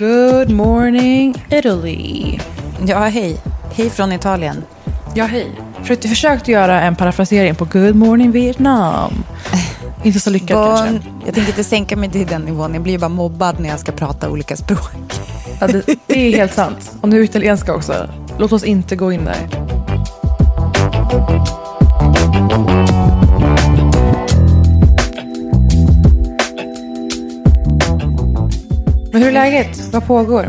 Good morning Italy. Ja, hej. Hej från Italien. Ja, hej. Försökte, försökte göra en parafrasering på Good morning Vietnam. Inte så lyckat Bon, kanske. jag tänker inte sänka mig till den nivån. Jag blir bara mobbad när jag ska prata olika språk. Ja, det, det är helt sant. Och nu italienska också. Låt oss inte gå in där. Men hur är läget? Vad pågår?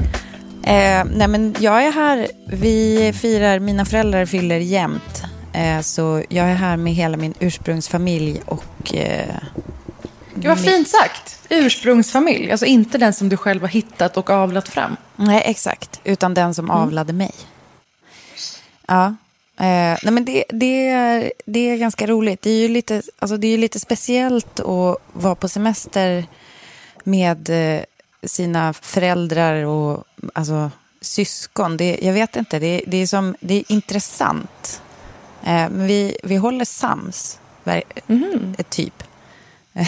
Eh, nej, men jag är här. Vi firar, mina föräldrar fyller jämt. Eh, så jag är här med hela min ursprungsfamilj och... Eh, Det var fint sagt. Ursprungsfamilj. Alltså inte den som du själv har hittat och avlat fram. nej, exakt. Utan den som avlade mig. Ja. Eh, nej, men det, det, är, det är ganska roligt. Det är ju lite, alltså, det är lite speciellt att vara på semester med eh, sina föräldrar och alltså, syskon. Det, jag vet inte, det, det, är, som, det är intressant. Eh, men vi, vi håller sams, eh, typ.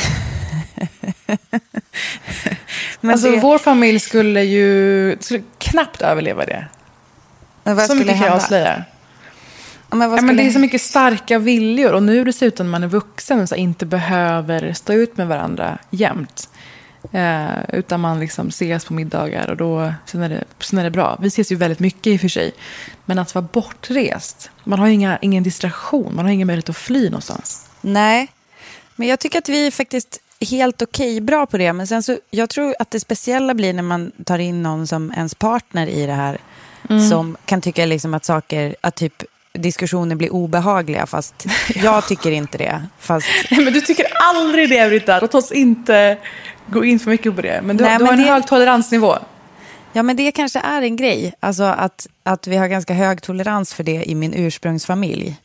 men Alltså det, vår familj skulle ju skulle knappt överleva det. men vad så mycket kan jag avslöja. Ja, men Ja, men det är så mycket starka viljor och nu dessutom när man är vuxen och så inte behöver stå ut med varandra jämt. Eh, utan man liksom ses på middagar och då sen är, det, sen är det bra. Vi ses ju väldigt mycket i och för sig. Men att vara bortrest, man har inga, ingen distraktion, man har ingen möjlighet att fly någonstans. Nej, men jag tycker att vi är faktiskt helt okej bra på det. Men sen så, jag tror att det speciella blir när man tar in någon som ens partner i det här. Som kan tycka liksom att saker, att typ diskussioner blir obehagliga. Fast jag tycker inte det. Fast, Nej, men du tycker aldrig det, Britta. Låt oss inte gå in för mycket på det. Men du, Nej, du har men en det- hög toleransnivå. ja, men det kanske är en grej. Alltså att, att vi har ganska hög tolerans för det i min ursprungsfamilj.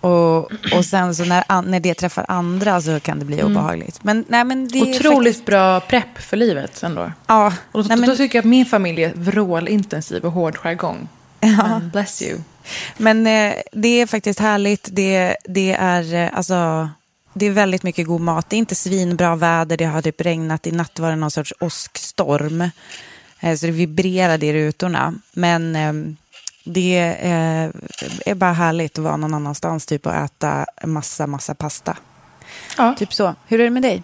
Och, och sen så när, när det träffar andra så kan det bli obehagligt. Men, nej, men det Otroligt faktiskt- bra prepp för livet ändå. Ja, Och då, nej, men- då tycker jag att min familj är vrålintensiv och hård jargong. Men bless you. Men eh, det är faktiskt härligt. Det, det, är, eh, alltså, det är väldigt mycket god mat. Det är inte svinbra väder. Det har typ regnat. I natt var det någon sorts åskstorm. Eh, så det vibrerade i rutorna. Men eh, det är bara härligt att vara någon annanstans typ, och äta massa, massa pasta. Ja. Typ så. Hur är det med dig?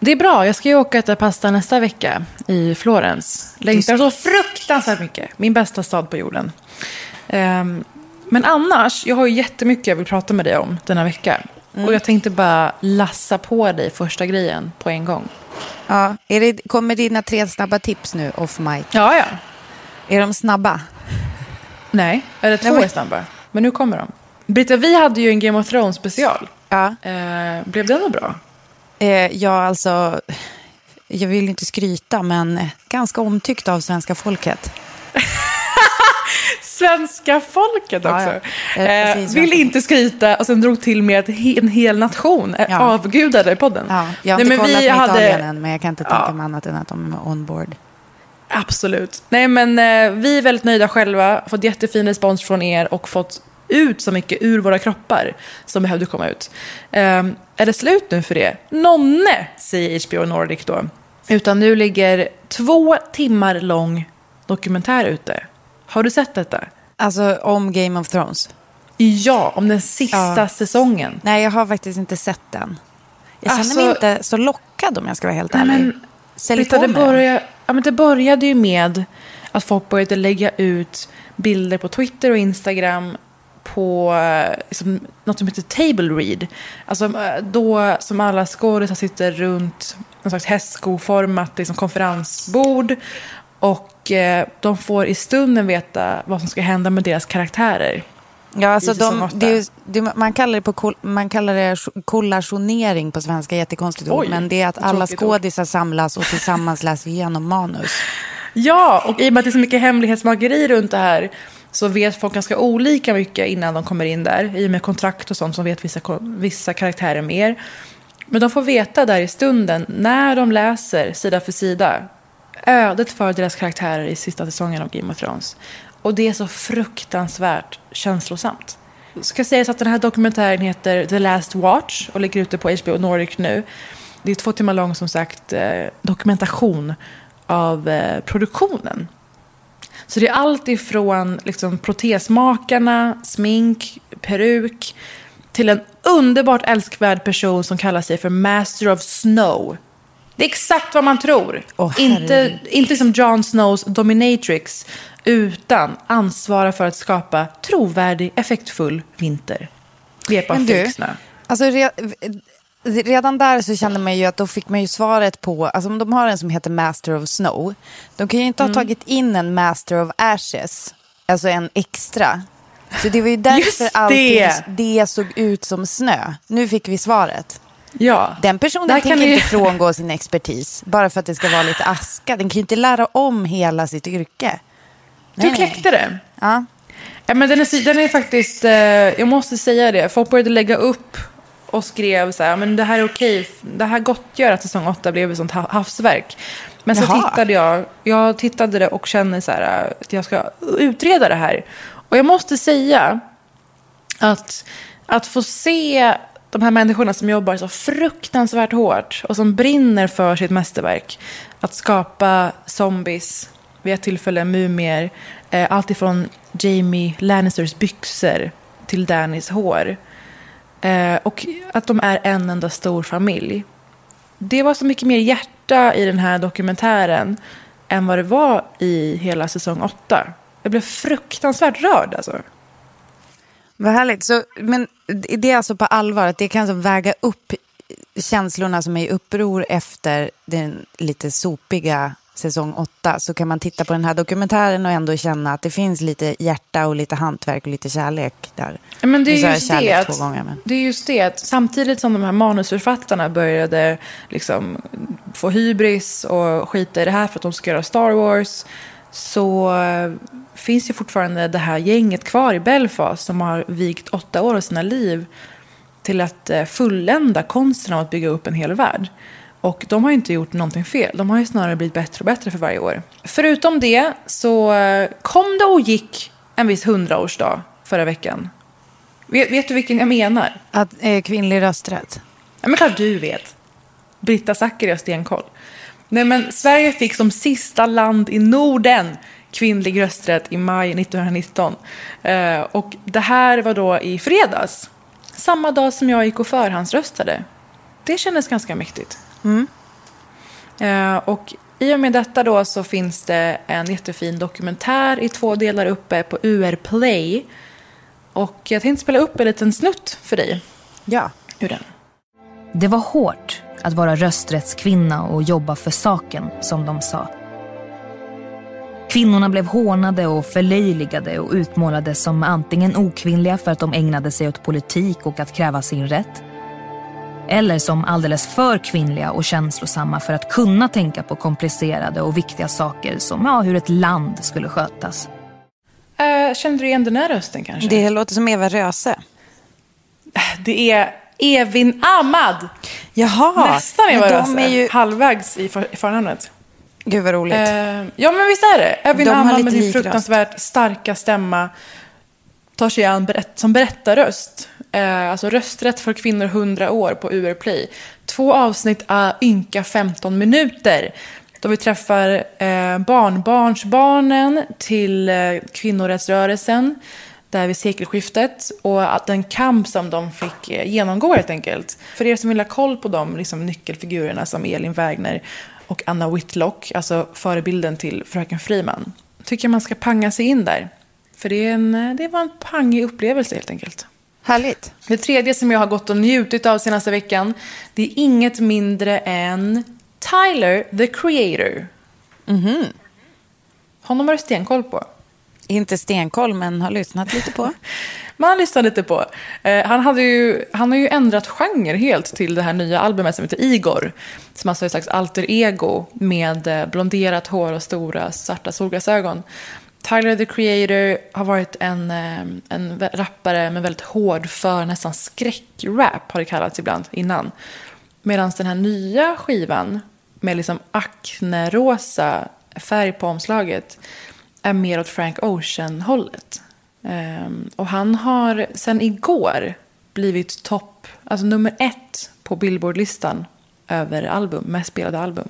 Det är bra. Jag ska ju åka och äta pasta nästa vecka i Florens. Längtar så fruktansvärt mycket. Min bästa stad på jorden. Ehm, men annars, jag har ju jättemycket jag vill prata med dig om denna vecka. Och jag tänkte bara lassa på dig första grejen på en gång. Ja, är det, kommer dina tre snabba tips nu off mic? Ja, ja. Är de snabba? Nej, eller två men- är snabba. Men nu kommer de. Britta, vi hade ju en Game of Thrones special. Ja. Eh, blev den bra? Eh, ja, alltså, jag vill inte skryta, men ganska omtyckt av svenska folket. Svenska folket också. Ja, ja. Eh, Eh, precis, vill inte skryta och sen drog till med att en hel nation är Ja. avgudade i podden. Ja, jag har Nej, inte men kollat vi med hade- Italien än, men jag kan inte tänka mig annat än att de är on board. Absolut. Nej, men eh, vi är väldigt nöjda själva. Fått jättefin respons från er och fått ut så mycket ur våra kroppar som behövde komma ut. Ehm, är det slut nu för det? Nonne, säger HBO Nordic då. Utan nu ligger två timmar lång dokumentär ute. Har du sett detta? Alltså om Game of Thrones. Ja, om den sista Ja. säsongen. Nej, jag har faktiskt inte sett den. Jag känner Alltså- mig inte så lockad om jag ska vara helt Nej, ärlig. men, Sälj på det, började, ja, men det började ju med att folk började lägga ut bilder på Twitter och Instagram på liksom, något som heter table read. Alltså eh, då som alla skådisar sitter runt någon slags hästskoformat liksom, konferensbord och eh, de får i stunden veta vad som ska hända med deras karaktärer. Ja, alltså de, det det, man kallar det, på, man kallar det kollationering på svenska, jättekonstigt ord. Men det är att alla skådisar samlas och tillsammans läser igenom manus. Ja, och i och med att det är så mycket hemlighetsmakeri runt det här så vet folk ganska olika mycket innan de kommer in där. I och med kontrakt och sånt som vet vissa, vissa karaktärer mer. Men de får veta där i stunden, när de läser sida för sida, ödet för deras karaktärer i sista säsongen av Game of Thrones. Och det är så fruktansvärt känslosamt. Ska sägas att den här dokumentären heter The Last Watch och ligger ute på HBO Nordic nu. Det är två timmar lång som sagt eh, dokumentation av eh, produktionen. Så det är allt ifrån liksom, protesmakarna, smink, peruk till en underbart älskvärd person som kallar sig för Master of Snow. Det är exakt vad man tror. Åh, inte, inte som Jon Snows dominatrix, utan ansvara för att skapa trovärdig, effektfull vinter. Fake snö. Alltså, re, redan där så kände man ju att då fick man ju svaret på, alltså om de har en som heter Master of Snow, de kan ju inte ha Mm. tagit in en Master of Ashes, alltså en extra. Så det var ju därför Just allting det. det såg ut som snö. Nu fick vi svaret. Ja. Den personen Där kan tänker vi- inte frångå sin expertis bara för att det ska vara lite aska. Den kan ju inte lära om hela sitt yrke. Du Nej, nej. kläckte det. Ja. Ja, men den, är, den är faktiskt, eh, jag måste säga det, folk började lägga upp och skrev så här, men det här är okej, det här gottgör att säsong 8 blev ett sånt ha- havsverk. Men så Jaha. tittade jag, jag tittade det och kände så här, eh, att jag ska utreda det här. Och jag måste säga att, att få se de här människorna som jobbar så fruktansvärt hårt och som brinner för sitt mästerverk. Att skapa zombies, vid ett tillfälle mumier, eh, allt ifrån Jamie Lannisters byxor till Dannys hår. Eh, och att de är en enda stor familj. Det var så mycket mer hjärta i den här dokumentären än vad det var i hela säsong 8. Jag blev fruktansvärt rörd alltså. Vad härligt. Så, men det är alltså på allvar att det kan alltså väga upp känslorna som är i uppror efter den lite sopiga säsong 8 så kan man titta på den här dokumentären och ändå känna att det finns lite hjärta och lite hantverk och lite kärlek där. Men det är jag just det, att, gånger, men- det är just det att samtidigt som de här manusförfattarna började liksom få hybris och skita i det här för att de ska göra Star Wars så finns ju fortfarande det här gänget kvar i Belfast som har vigt åtta år av sina liv till att eh, fullända konsten av att bygga upp en hel värld. Och de har ju inte gjort någonting fel. De har ju snarare blivit bättre och bättre för varje år. Förutom det så eh, kom det och gick en viss hundraårsdag förra veckan. Vet, vet du vilken jag menar? Att eh, kvinnlig rösträtt. Ja, men klart du vet. Britta Zackari har stenkoll. Nej, men Sverige fick som sista land i Norden kvinnlig rösträtt i maj 1919. Eh, och det här var då i fredags. Samma dag som jag gick och förhandsröstade. Det kändes ganska mäktigt. Eh, och i och med detta då så finns det en jättefin dokumentär i två delar uppe på UR Play. Och jag tänkte spela upp en liten snutt för dig Ja. ur den. Det var hårt att vara rösträttskvinna och jobba för saken, som de sa. Kvinnorna blev hånade och förlöjligade och utmålade som antingen okvinnliga för att de ägnade sig åt politik och att kräva sin rätt. Eller som alldeles för kvinnliga och känslosamma för att kunna tänka på komplicerade och viktiga saker som ja, hur ett land skulle skötas. Uh, kände du igen den här rösten kanske? Det, Det låter som Eva Röse. är Evin Ahmad. Jaha, Nästan Eva Röse. de är ju... Halvvägs i, för, i förnamnet. Gud vad roligt. Eh, ja, men visst är det. Evin De lite med sin röst. fruktansvärt starka stämma tar sig an berätt, som berättarröst. Eh, alltså rösträtt för kvinnor 100 år på UR Play. Två avsnitt är ynka 15 minuter. Då vi träffar eh, barnbarnsbarnen till eh, kvinnorättsrörelsen. där vid sekelskiftet och att den kamp som de fick eh, genomgå helt enkelt. För er som vill ha koll på de liksom, nyckelfigurerna som Elin Wägner och Anna Whitlock, alltså förebilden till Fröken Friman, tycker man ska panga sig in där. För det, är en, det var en pangig upplevelse helt enkelt. Härligt. Det tredje som jag har gått och njutit av senaste veckan, det är inget mindre än Tyler, the creator. Mhm. Honom har du stenkoll på. Inte stenkoll, men har lyssnat lite på. Man lyssnar lite på. Eh, han, hade ju, han har ju ändrat genre helt till det här nya albumet som heter Igor. Som alltså är ett slags alter ego med eh, blonderat hår och stora svarta solglasögon. Tyler the Creator har varit en, eh, en rappare med väldigt hård för nästan skräckrap har det kallats ibland innan. Medan den här nya skivan med liksom aknerosa färg på omslaget är mer åt Frank Ocean-hållet. Ehm, och han har sen igår blivit topp, alltså nummer ett på Billboard-listan över album, mest spelade album.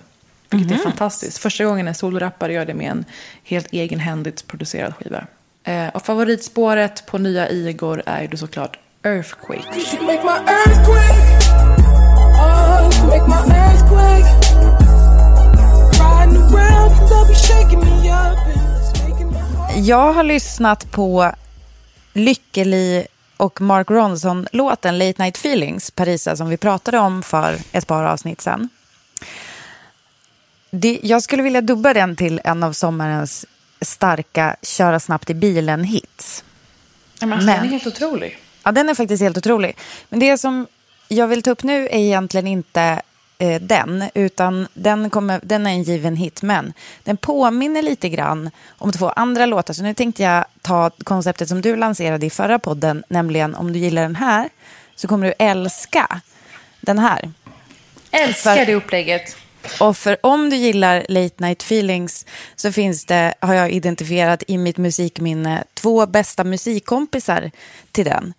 Vilket är fantastiskt. Första gången en solorappare gör det med en helt egenhändigt producerad skiva. Eh, och favoritspåret på nya Igor är ju såklart Earthquake. Jag har lyssnat på Lykkeli och Mark Ronson-låten Late Night Feelings, Parisa, som vi pratade om för ett par avsnitt sedan. Det, jag skulle vilja dubba den till en av sommarens starka köra snabbt i bilen-hits. Men alltså, Men- Den är helt otrolig. Ja, den är faktiskt helt otrolig. Men det som jag vill ta upp nu är egentligen inte eh, den, utan den, kommer, den är en given hit. Men den påminner lite grann om två andra låtar. Så nu tänkte jag ta konceptet som du lanserade i förra podden, nämligen om du gillar den här så kommer du älska den här. Älskar För- det upplägget. Och för om du gillar Late Night Feelings så finns det, har jag identifierat i mitt musikminne, två bästa musikkompisar till den.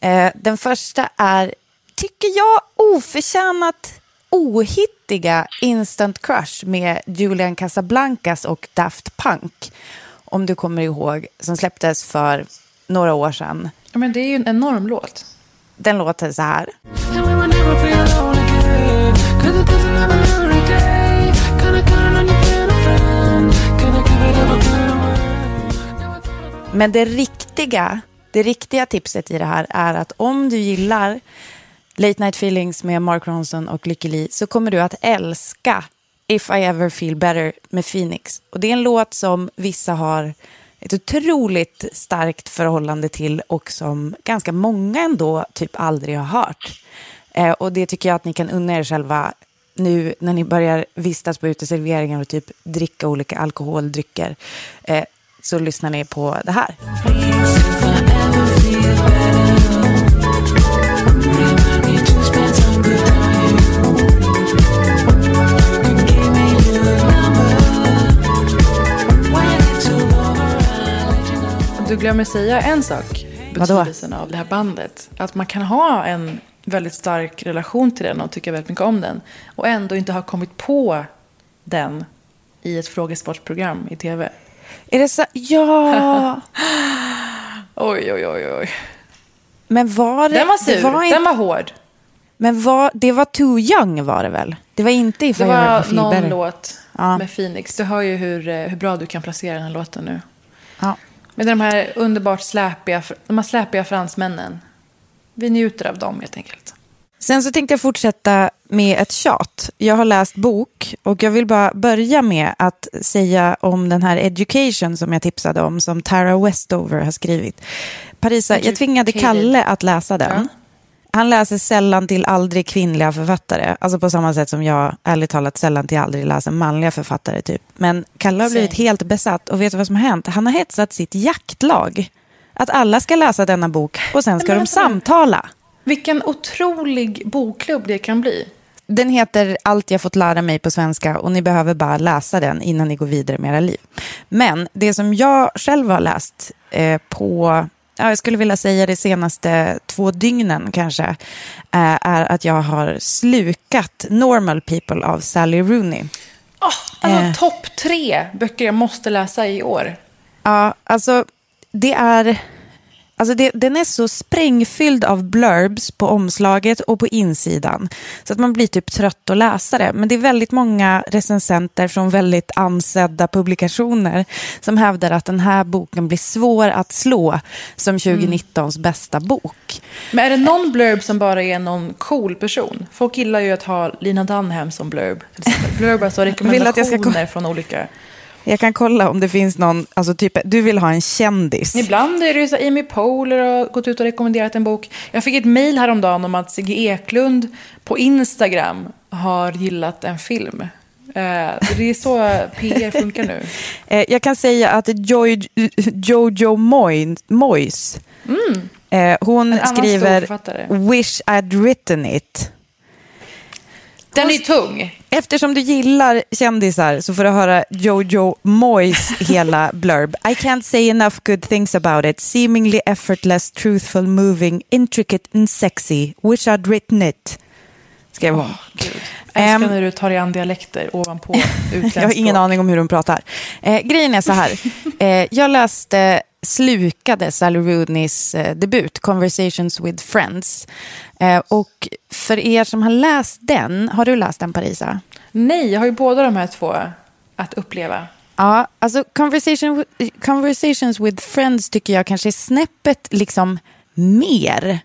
Eh, den första är, tycker jag, oförtjänat ohittiga Instant Crush med Julian Casablancas och Daft Punk. Om du kommer ihåg, som släpptes för några år sedan. Ja, men det är ju en enorm låt. Den låter så här. Men det riktiga, det riktiga tipset i det här är att om du gillar Late Night Feelings med Mark Ronson och Lykke Li så kommer du att älska If I Ever Feel Better med Phoenix. Och det är en låt som vissa har ett otroligt starkt förhållande till och som ganska många ändå typ aldrig har hört. Eh, och det tycker jag att ni kan unna er själva nu när ni börjar vistas på uteserveringar och typ dricka olika alkoholdrycker. Eh, så lyssnar ni på det här. Du glömmer säga en sak. Vadå? Betydelsen av det här bandet. Att man kan ha en väldigt stark relation till den och tycka väldigt mycket om den. Och ändå inte ha kommit på den i ett frågesportprogram i tv. Är det så? Ja! Oj, oj, oj, oj. Men var det... Den var sur. Det var inte, Den var hård. Men var, det var Too Young var det väl? Det var inte If Det var någon låt Ja. med Phoenix. Du hör ju hur, eh, hur bra du kan placera den här låten nu. Ja. Med de här underbart släpiga, de här släpiga fransmännen. Vi njuter av dem helt enkelt. Sen så tänkte jag fortsätta med ett tjat. Jag har läst bok och jag vill bara börja med att säga om den här Education som jag tipsade om, som Tara Westover har skrivit. Parisa, jag tvingade. Kalle att läsa den. Ja. Han läser sällan till aldrig kvinnliga författare. Alltså på samma sätt som jag, ärligt talat, sällan till aldrig läser manliga författare. typ. Men Kalle har blivit helt besatt. Och vet du vad som har hänt? Han har hetsat sitt jaktlag. Att alla ska läsa denna bok och sen ska Men de samtala. Vilken otrolig bokklubb det kan bli. Den heter Allt jag fått lära mig på svenska och ni behöver bara läsa den innan ni går vidare med era liv. Men det som jag själv har läst eh, på, ja, jag skulle vilja säga de senaste två dygnen kanske, eh, är att jag har slukat Normal People av Sally Rooney. Oh, alltså Eh. topp tre böcker jag måste läsa i år. Ja, alltså det är... Alltså det, den är så sprängfylld av blurbs på omslaget och på insidan. Så att man blir typ trött att läsa det. Men det är väldigt många recensenter från väldigt ansedda publikationer som hävdar att den här boken blir svår att slå som 2019s bästa bok. Men är det någon blurb som bara är någon cool person? Folk gillar ju att ha Lina Dunham som blurb. till exempel. Blurb, alltså Vill att jag ska rekommendationer från olika... Jag kan kolla om det finns någon, alltså typ, du vill ha en kändis. Ibland är det ju så Amy Poehler har gått ut och rekommenderat en bok. Jag fick ett mejl häromdagen om att Sigge Eklund på Instagram har gillat en film. Eh, det är så PR funkar nu. Eh, jag kan säga att Jojo Moy, Moyes, eh, hon skriver. Wish I'd written it. Den är tung. Eftersom du gillar kändisar så får du höra Jojo Moyes hela blurb. I can't say enough good things about it. Seemingly effortless, truthful, moving, intricate and sexy. Wish I'd written it. Skrev hon. Jag älskar när du tar igen dialekter ovanpå utländskt Jag har ingen aning om hur hon pratar. Eh, grejen är så här. Eh, jag läste, slukade Sally Rooney's eh, debut, Conversations with Friends. Eh, och för er som har läst den, har du läst den Parisa? Nej, jag har ju båda de här två att uppleva. Ja, alltså conversation, Conversations with Friends tycker jag kanske är snäppet liksom mer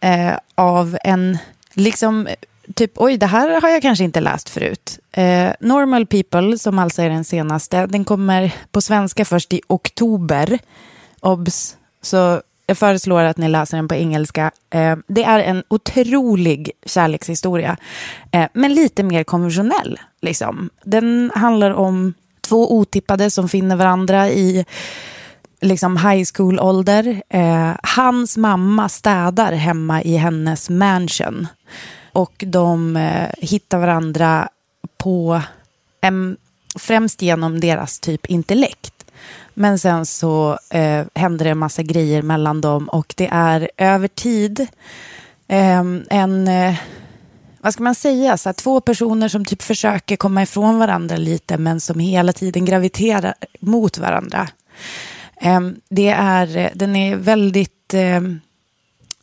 eh, av en, liksom, typ oj, det här har jag kanske inte läst förut. Eh, Normal People, som alltså är den senaste, den kommer på svenska först i oktober. Obs! Så jag föreslår att ni läser den på engelska. Eh, det är en otrolig kärlekshistoria, eh, men lite mer konventionell. Liksom. Den handlar om två otippade som finner varandra i liksom high school-ålder. Eh, hans mamma städar hemma i hennes mansion. Och de eh, hittar varandra på, främst genom deras typ intellekt. Men sen så eh, händer det en massa grejer mellan dem och det är över tid. Eh, en, eh, vad ska man säga, så här, två personer som typ försöker komma ifrån varandra lite men som hela tiden graviterar mot varandra. Ehm, det är, den är väldigt, ehm,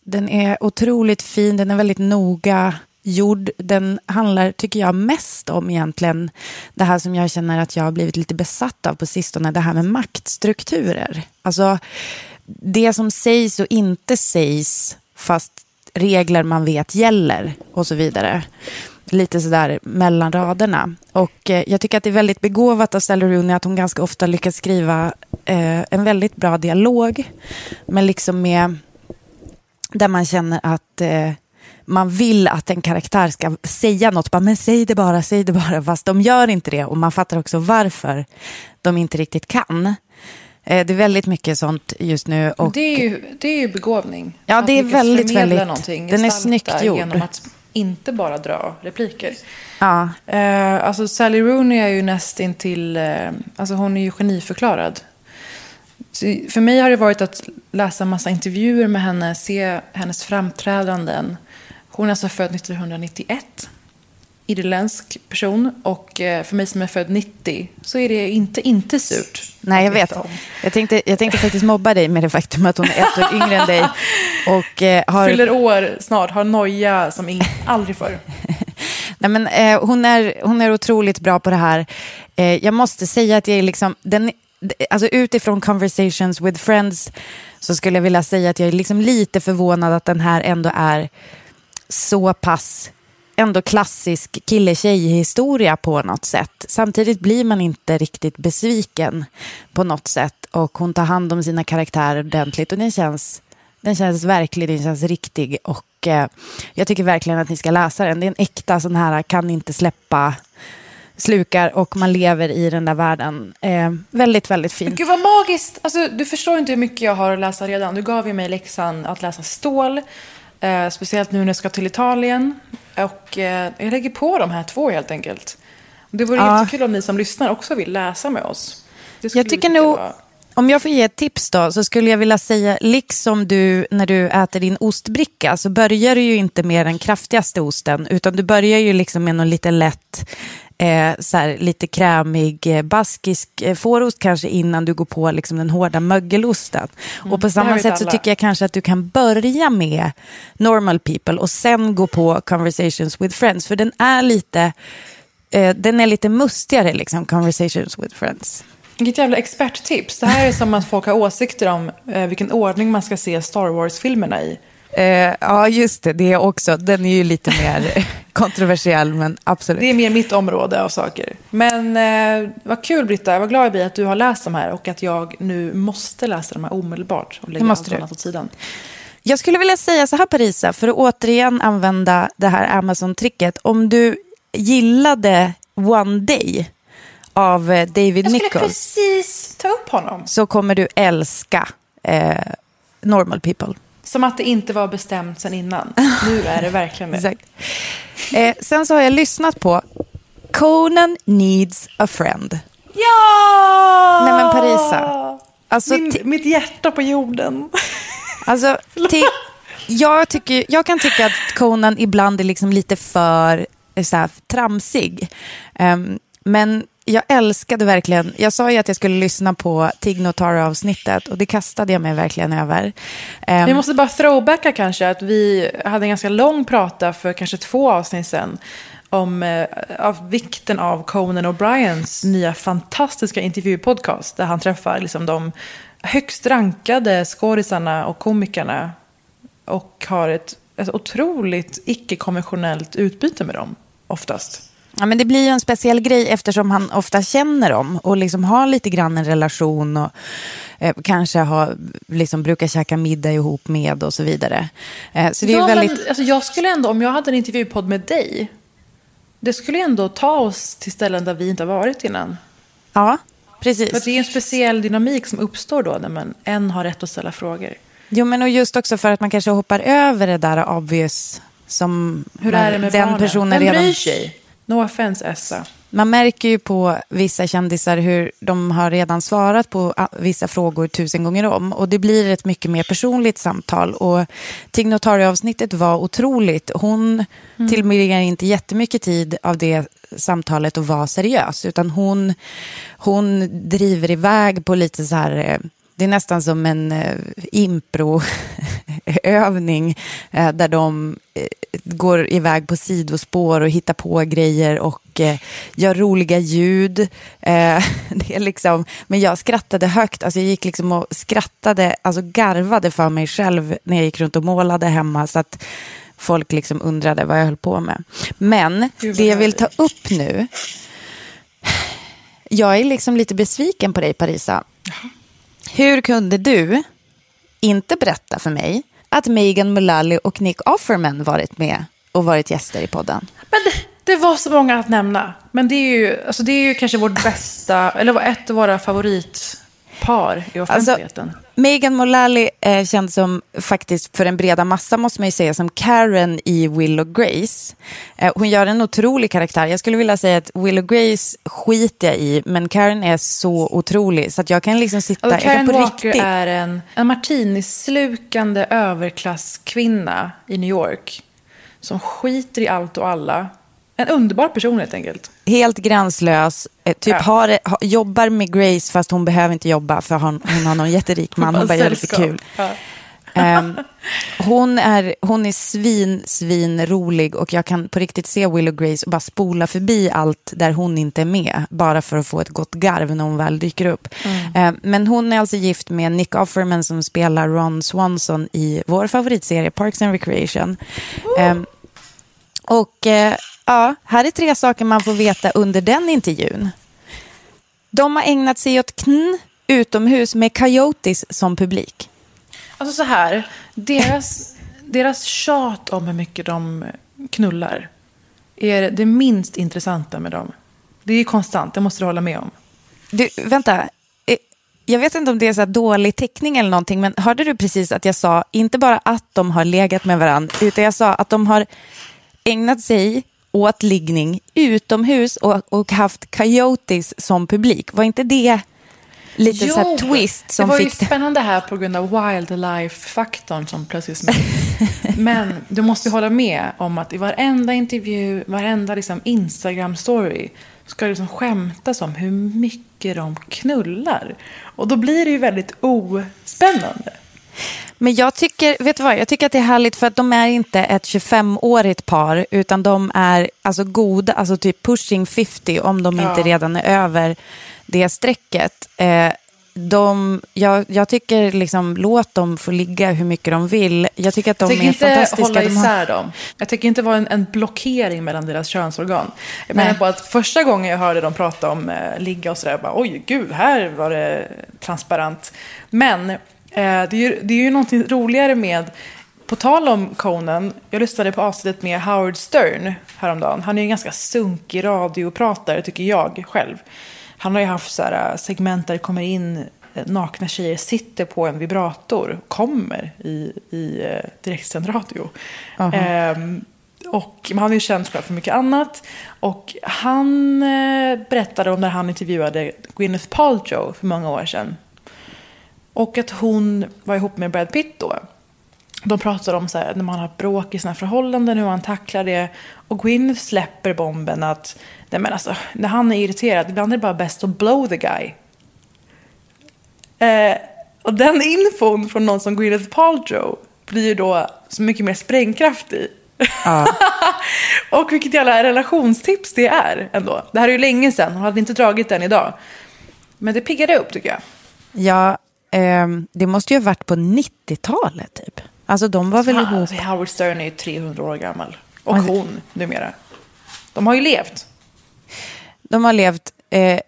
den är otroligt fin, den är väldigt noga gjord. Den handlar, tycker jag, mest om egentligen det här som jag känner att jag har blivit lite besatt av på sistone, det här med maktstrukturer. Alltså, det som sägs och inte sägs, fast regler man vet gäller och så vidare. Lite sådär mellan raderna. Och eh, jag tycker att det är väldigt begåvat av Sally Rooney att hon ganska ofta lyckas skriva eh, en väldigt bra dialog. Men liksom med, där man känner att eh, man vill att en karaktär ska säga något. Bara, men säg det bara, säg det bara. Fast de gör inte det. Och man fattar också varför de inte riktigt kan. Eh, det är väldigt mycket sånt just nu. Och, det, är ju, det är ju begåvning. Ja, det är väldigt, väldigt- någonting, den är snyggt gjord. Genom att inte bara dra repliker. ja, Eh, alltså Sally Rooney är ju nästintill, eh, alltså hon är ju geniförklarad. Så för mig har det varit att läsa massa intervjuer med henne, se hennes framträdanden. Hon är alltså född 1991, irländsk person. Och eh, för mig som är född 90 så är det inte, inte surt. nej jag vet. om. Jag tänkte, jag tänkte faktiskt mobba dig med det faktum att hon är ett år yngre än dig. Och eh, har... Fyller år snart, har noja som ing- aldrig förr. Nej, men, eh, hon, är, hon är otroligt bra på det här. Eh, jag måste säga att jag är liksom, den, alltså utifrån conversations with friends så skulle jag vilja säga att jag är liksom lite förvånad att den här ändå är så pass ändå klassisk kille-tjej-historia på något sätt. Samtidigt blir man inte riktigt besviken på något sätt och hon tar hand om sina karaktärer ordentligt och den känns, den känns verklig, den känns riktig och eh, jag tycker verkligen att ni ska läsa den. Det är en äkta sån här kan inte släppa slukar och man lever i den där världen. Eh, väldigt, väldigt fint. Gud vad magiskt! Alltså, du förstår inte hur mycket jag har att läsa redan. Du gav ju mig läxan att läsa Stål. Eh, speciellt nu när jag ska till Italien. Och eh, jag lägger på de här två helt enkelt. Det vore Ja. jättekul om ni som lyssnar också vill läsa med oss. Jag tycker nog- vara Om jag får ge ett tips då, så skulle jag vilja säga, liksom du när du äter din ostbricka, så börjar du ju inte med den kraftigaste osten, utan du börjar ju liksom med någon lite lätt, eh, så här, lite krämig eh, baskisk eh, fårost kanske innan du går på liksom den hårda mögelosten. och på samma sätt så tycker jag kanske att du kan börja med normal people och sen gå på conversations with friends, för den är lite, eh, den är lite mustigare, liksom, conversations with friends. Vilket jävla experttips. Det här är som att folk har åsikter om eh, vilken ordning man ska se Star Wars-filmerna i. Eh, ja, just det. Det är också. Den är ju lite mer kontroversiell, men absolut. Det är mer mitt område av saker. Men eh, vad kul Britta, vad glad jag blir att du har läst de här och att jag nu måste läsa de här omedelbart och lägga allt annat åt sidan. Jag skulle vilja säga så här, Parisa, för att återigen använda det här Amazon-tricket. Om du gillade One Day av eh, David Jag skulle Nichols precis ta upp honom. så kommer du älska eh, Normal People. Som att det inte var bestämt sen innan. Nu är det verkligen det. Exakt. Eh, sen så har jag lyssnat på Conan Needs a Friend. Ja! Nej, men Parisa. Alltså, Min, mitt hjärta på jorden. Alltså, jag, tycker, jag kan tycka att Conan ibland är liksom lite för eh, så här, tramsig. Ehm, men jag älskade verkligen, jag sa ju att jag skulle lyssna på Tig Tara-avsnittet och det kastade jag mig verkligen över. Um, Vi måste bara throwbacka kanske att vi hade en ganska lång prata för kanske två avsnitt sedan om eh, av vikten av Conan O'Briens nya fantastiska intervjupodcast där han träffar liksom de högst rankade skådisarna och komikerna och har ett, ett otroligt icke-konventionellt utbyte med dem oftast. Ja, men det blir ju en speciell grej eftersom han ofta känner dem och liksom har lite grann en relation och eh, kanske har, liksom, brukar käka middag ihop med och så vidare. Eh, så det är ja, väldigt... men, alltså, jag skulle ändå, om jag hade en intervjupodd med dig, det skulle ändå ta oss till ställen där vi inte har varit innan. Ja, För precis. att det är en speciell dynamik som uppstår då när man en har rätt att ställa frågor. Jo, men och just också för att man kanske hoppar över det där obvious som Hur är det med den barnen? personen Vem redan... bryr sig? No offense Essa. Man märker ju på vissa kändisar hur de har redan svarat på ah, vissa frågor tusen gånger om. Och det blir ett mycket mer personligt samtal. Och Tig Notaro-avsnittet var otroligt. Hon Mm. tillbringar inte jättemycket tid av det samtalet att vara seriös. Utan hon, hon driver iväg på lite så här... Det är nästan som en eh, improövning eh, där de eh, går iväg på sidospår och hittar på grejer och eh, gör roliga ljud. Eh, det är liksom, men jag skrattade högt, alltså jag gick liksom och skrattade, alltså garvade för mig själv när jag gick runt och målade hemma så att folk liksom undrade vad jag höll på med. Men det jag vill ta upp nu, jag är liksom lite besviken på dig Parisa. Hur kunde du inte berätta för mig att Megan Mullally och Nick Offerman varit med och varit gäster i podden? Men det, det var så många att nämna. Men det är ju, alltså det är ju kanske vårt bästa, eller ett av våra favoritpar i offentligheten. Megan Mullally är känd som, faktiskt för en breda massa måste man ju säga, som Karen i Will och Grace. Eh, Hon gör en otrolig karaktär. Jag skulle vilja säga att Will och Grace skiter jag i, men Karen är så otrolig så att jag kan liksom sitta, jag Karen på Walker riktigt. är en, en martinislukande överklasskvinna i New York. Som skiter i allt och alla. En underbar person helt enkelt. Helt gränslös, eh, typ Ja. har, ha, jobbar med Grace fast hon behöver inte jobba för hon, hon har någon jätterik man, hon bara gör det för kul. Ja. Ehm, hon, är, hon är svin, svin rolig och jag kan på riktigt se Will och Grace och bara spola förbi allt där hon inte är med. Bara för att få ett gott garv när hon väl dyker upp. Ehm, men hon är alltså gift med Nick Offerman som spelar Ron Swanson i vår favoritserie Parks and Recreation. Ehm, och eh, ja, här är tre saker man får veta under den intervjun. De har ägnat sig åt kn utomhus med coyotes som publik. Alltså så här, deras, deras tjat om hur mycket de knullar är det minst intressanta med dem. Det är konstant, det måste du hålla med om. Du, vänta. Eh, Jag vet inte om det är så dålig teckning eller någonting, men hörde du precis att jag sa inte bara att de har legat med varandra, utan jag sa att de har ägnat sig åt liggning utomhus och, och haft coyotes som publik. Var inte det... lite så här twist som det var ju fick... spännande här på grund av wildlife-faktorn som plötsligt smällde. Men du måste ju hålla med om att i varenda intervju, varenda liksom Instagram-story ska det liksom skämtas om hur mycket de knullar. Och då blir det ju väldigt ospännande. Men jag tycker, vet du vad, jag tycker att det är härligt för att de är inte ett 25-årigt par utan de är alltså goda, alltså typ pushing 50 om de inte redan är över det strecket. Eh, de, jag, jag tycker liksom, låt dem få ligga hur mycket de vill. Jag tycker att de Jag tänker är inte fantastiska. hålla De har- isär dem. Jag tänker inte vara en, en blockering mellan deras könsorgan. Jag menar på att första gången jag hörde dem prata om eh, ligga och sådär, bara, oj gud, här var det transparent. Men det, är ju, det är ju någonting roligare med, på tal om Conan, jag lyssnade på avsnittet med Howard Stern häromdagen. Han är ju en ganska sunkig radiopratare, tycker jag själv. Han har ju haft så här, eh, segment där det kommer in eh, nakna tjejer sitter på en vibrator, kommer i, i eh, direktsänd radio. Ehm, och han är ju känd såklart för mycket annat. Och han eh, berättade om när han intervjuade Gwyneth Paltrow för många år sedan. Och att hon var ihop med Brad Pitt då. De pratar om så här, när man har bråk i sina förhållanden, hur man tacklar det. Och Gwyneth släpper bomben att, nej men alltså, när han är irriterad, ibland är det bara bäst att blow the guy. Eh, och den infon från någon som Gwyneth Paltrow blir ju då så mycket mer sprängkraftig. och vilket jävla relationstips det är ändå. Det här är ju länge sedan, hon hade inte dragit den idag. Men det piggade upp tycker jag. Ja, ehm, det måste ju ha varit på 90-talet typ. Alltså de var väl ihop. Alltså, Howard Stern är ju 300 år gammal. Och hon numera. De har ju levt. De har levt eh,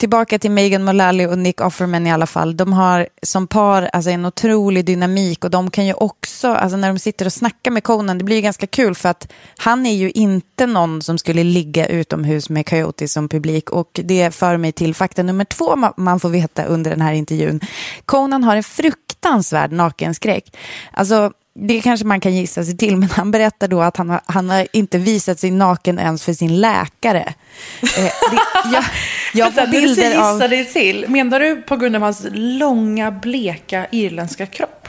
tillbaka till Megan Mullally och Nick Offerman i alla fall. De har som par alltså, en otrolig dynamik och de kan ju också, alltså när de sitter och snackar med Conan, det blir ju ganska kul för att han är ju inte någon som skulle ligga utomhus med Coyote som publik och det för mig till fakta nummer två man får veta under den här intervjun. Conan har en fruktansvärd nakenskräck. Alltså, det kanske man kan gissa sig till, men han berättar då att han har, han har inte visat sig naken ens för sin läkare. Eh, det, jag, jag får bilder av... gissa dig till, menar du på grund av hans långa, bleka irländska kropp?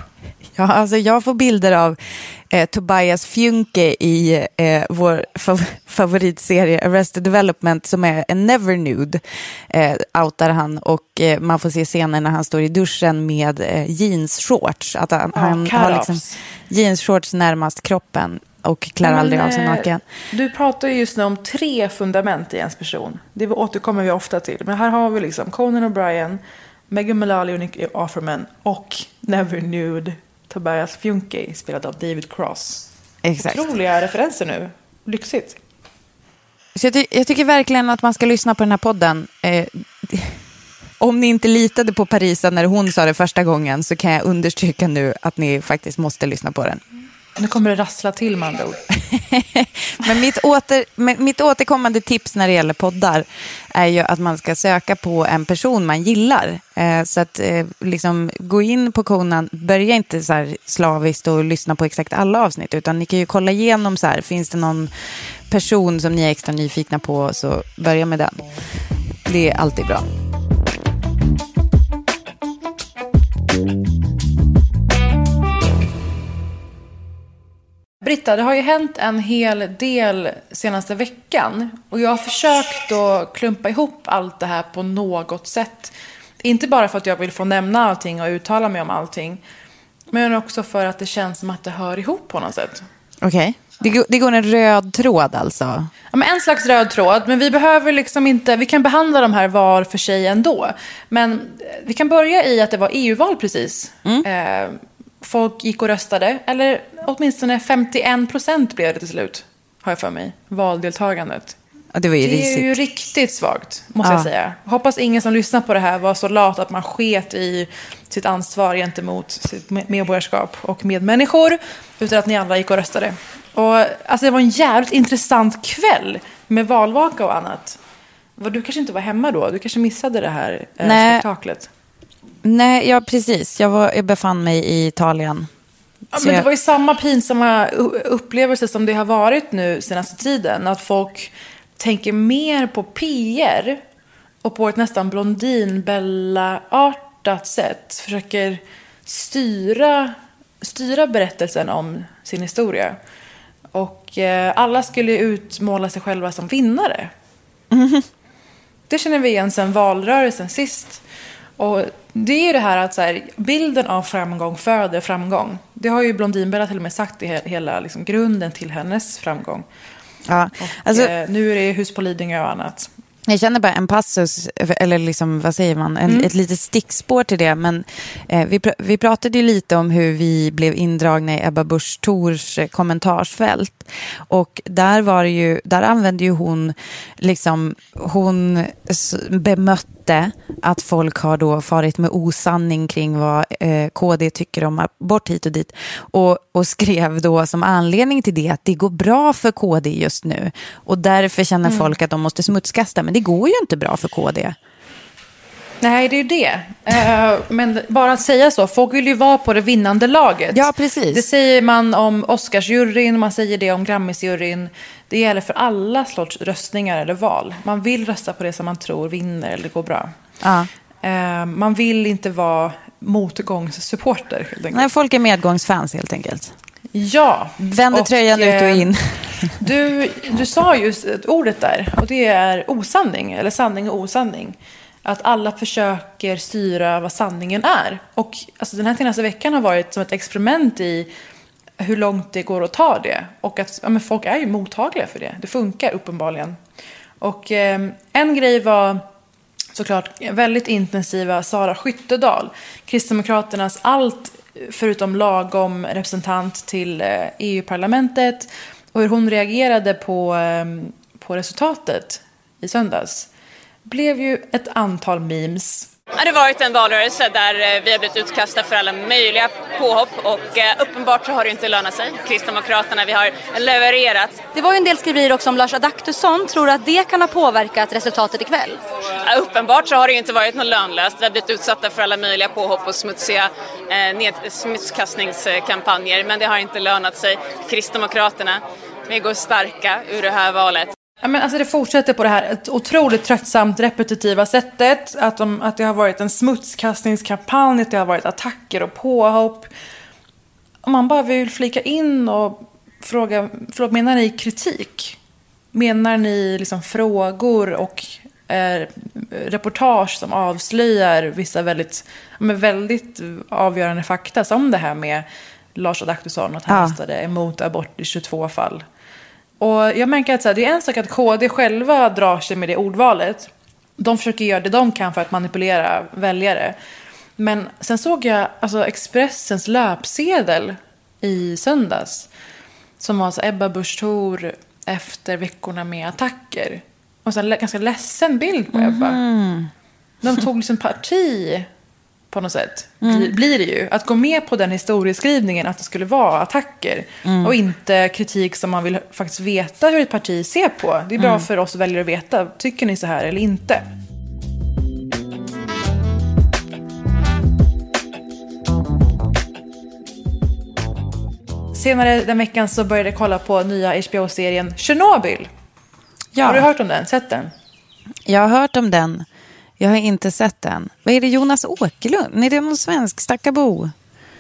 Ja, alltså jag får bilder av eh, Tobias Fjunke i eh, vår fav favoritserie Arrested Development som är en never nude. Eh, outar han och eh, man får se scener när han står i duschen med eh, jeansshorts. Att han, Ja, han har liksom jeansshorts närmast kroppen och klär aldrig Men, av sig eh, naken. Du pratar ju just nu om tre fundament i ens person. Det återkommer vi ofta till. Men här har vi liksom Conan O'Brien, Megan Mullally och Nick Offerman och Never Nude Tobias Fjunke spelad av David Cross. Exakt. Otroliga referenser nu. Lyxigt. Så jag, ty jag tycker verkligen att man ska lyssna på den här podden. Eh, om ni inte litade på Parisa när hon sa det första gången så kan jag understryka nu att ni faktiskt måste lyssna på den. Nu kommer det rassla till med andra ord. Men mitt, åter, mitt återkommande tips när det gäller poddar är ju att man ska söka på en person man gillar. Eh, så att eh, liksom gå in på Konan. börja inte så här slaviskt och lyssna på exakt alla avsnitt, utan ni kan ju kolla igenom så här, finns det någon person som ni är extra nyfikna på, så börja med den. Det är alltid bra. Britta, det har ju hänt en hel del senaste veckan. Och jag har försökt att klumpa ihop allt det här på något sätt. Inte bara för att jag vill få nämna allting och uttala mig om allting. Men också för att det känns som att det hör ihop på något sätt. Okej. Det, går- det går en röd tråd alltså? Ja, men en slags röd tråd, men vi behöver liksom inte, vi kan behandla de här var för sig ändå. Men vi kan börja i att det var EU-val precis. Eh, folk gick och röstade, eller åtminstone 51 procent blev det till slut, har jag för mig, valdeltagandet. Ja, det Det är ju riktigt svagt, måste Ja. jag säga. Hoppas ingen som lyssnar på det här var så lat att man sket i sitt ansvar gentemot sitt me- medborgarskap och medmänniskor, utan att ni alla gick och röstade. Och, alltså, det var en jävligt intressant kväll med valvaka och annat. Du kanske inte var hemma då? Du kanske missade det här eh, Nej. spektaklet? Nej, ja precis. Jag, var, jag befann mig i Italien. Ja, men det var ju samma pinsamma upplevelse som det har varit nu senaste tiden. Att folk tänker mer på PR och på ett nästan blondinbella-artat sätt försöker styra, styra berättelsen om sin historia. Och eh, alla skulle utmåla sig själva som vinnare. Det känner vi igen sedan valrörelsen sist. Och det är ju det här att så här, bilden av framgång föder framgång. Det har ju Blondinbella till och med sagt i he- hela liksom, grunden till hennes framgång. Ja, Och, alltså, eh, nu är det hus på Lidingö och annat. Jag känner bara en passus, eller liksom, vad säger man, en, ett litet stickspår till det. Men eh, vi, pr- vi pratade ju lite om hur vi blev indragna i Ebba Busch Thors eh, kommentarsfält. Och där var det ju, där använde ju hon, liksom, hon bemötte att folk har då farit med osanning kring vad eh, KD tycker om abort hit och dit. Och, och skrev då som anledning till det att det går bra för KD just nu. Och därför känner folk att de måste smutskasta. Men det går ju inte bra för KD. Nej, det är ju det. Eh, men bara att säga så, folk vill ju vara på det vinnande laget. Ja, precis. Det säger man om Oscarsjuryn, man säger det om Grammisjuryn. Det gäller för alla sorts röstningar eller val. Man vill rösta på det som man tror vinner eller går bra. Ja. Eh, man vill inte vara motgångssupporter. Nej, folk är medgångsfans helt enkelt. Ja. Vänder Och, tröjan ut och eh, in. Du, du sa just ordet där och det är osanning, eller sanning och osanning. Att alla försöker styra vad sanningen är. Och alltså, den här senaste veckan har varit som ett experiment i hur långt det går att ta det. Och att ja, men folk är ju mottagliga för det. Det funkar uppenbarligen. Och eh, en grej var såklart väldigt intensiva Sara Skyttedal. Kristdemokraternas allt eh, förutom lagom representant till eh, EU-parlamentet. Och hur hon reagerade på, eh, på resultatet i söndags. Blev ju ett antal memes. Det har varit en valrörelse där eh, vi har blivit utkastade för alla möjliga påhopp och eh, uppenbart så har det inte lönat sig. Kristdemokraterna, vi har levererat. Det var ju en del skriverier också om Lars Adaktusson. Tror du att det kan ha påverkat resultatet ikväll? Uppenbart så har det inte varit något lönlöst. Vi har blivit utsatta för alla möjliga påhopp och smutsiga eh, ned- smutskastningskampanjer men det har inte lönat sig. Kristdemokraterna, vi går starka ur det här valet. Ja, men alltså det fortsätter på det här ett otroligt tröttsamt repetitiva sättet. Att, de, att det har varit en smutskastningskampanj, att det har varit attacker och påhopp. Och man bara vill flika in och fråga, förlåt, menar ni kritik? Menar ni liksom frågor och eh, reportage som avslöjar vissa väldigt, men väldigt avgörande fakta som det här med Lars Adaktusson, att han Ja. röstade emot abort i 22 fall. Och jag märker att så här, det är en sak att KD själva drar sig med det ordvalet. De försöker göra det de kan för att manipulera väljare. Men sen såg jag alltså, Expressens löpsedel i söndags. Som var så Ebba Busch Thor efter veckorna med attacker. Och så en ganska ledsen bild på Ebba. De tog liksom parti på något sätt. Bli- Blir det ju. Att gå med på den historieskrivningen att det skulle vara attacker. Och inte kritik som man vill faktiskt veta hur ett parti ser på. Det är bra för oss väljare att veta. Tycker ni så här eller inte? Senare den veckan så började jag kolla på nya HBO-serien Chernobyl. Ja. Har du hört om den? Sett den? Jag har hört om den. Jag har inte sett den. Vad är det Jonas Åkerlund? Nej, det är någon svensk stackabo.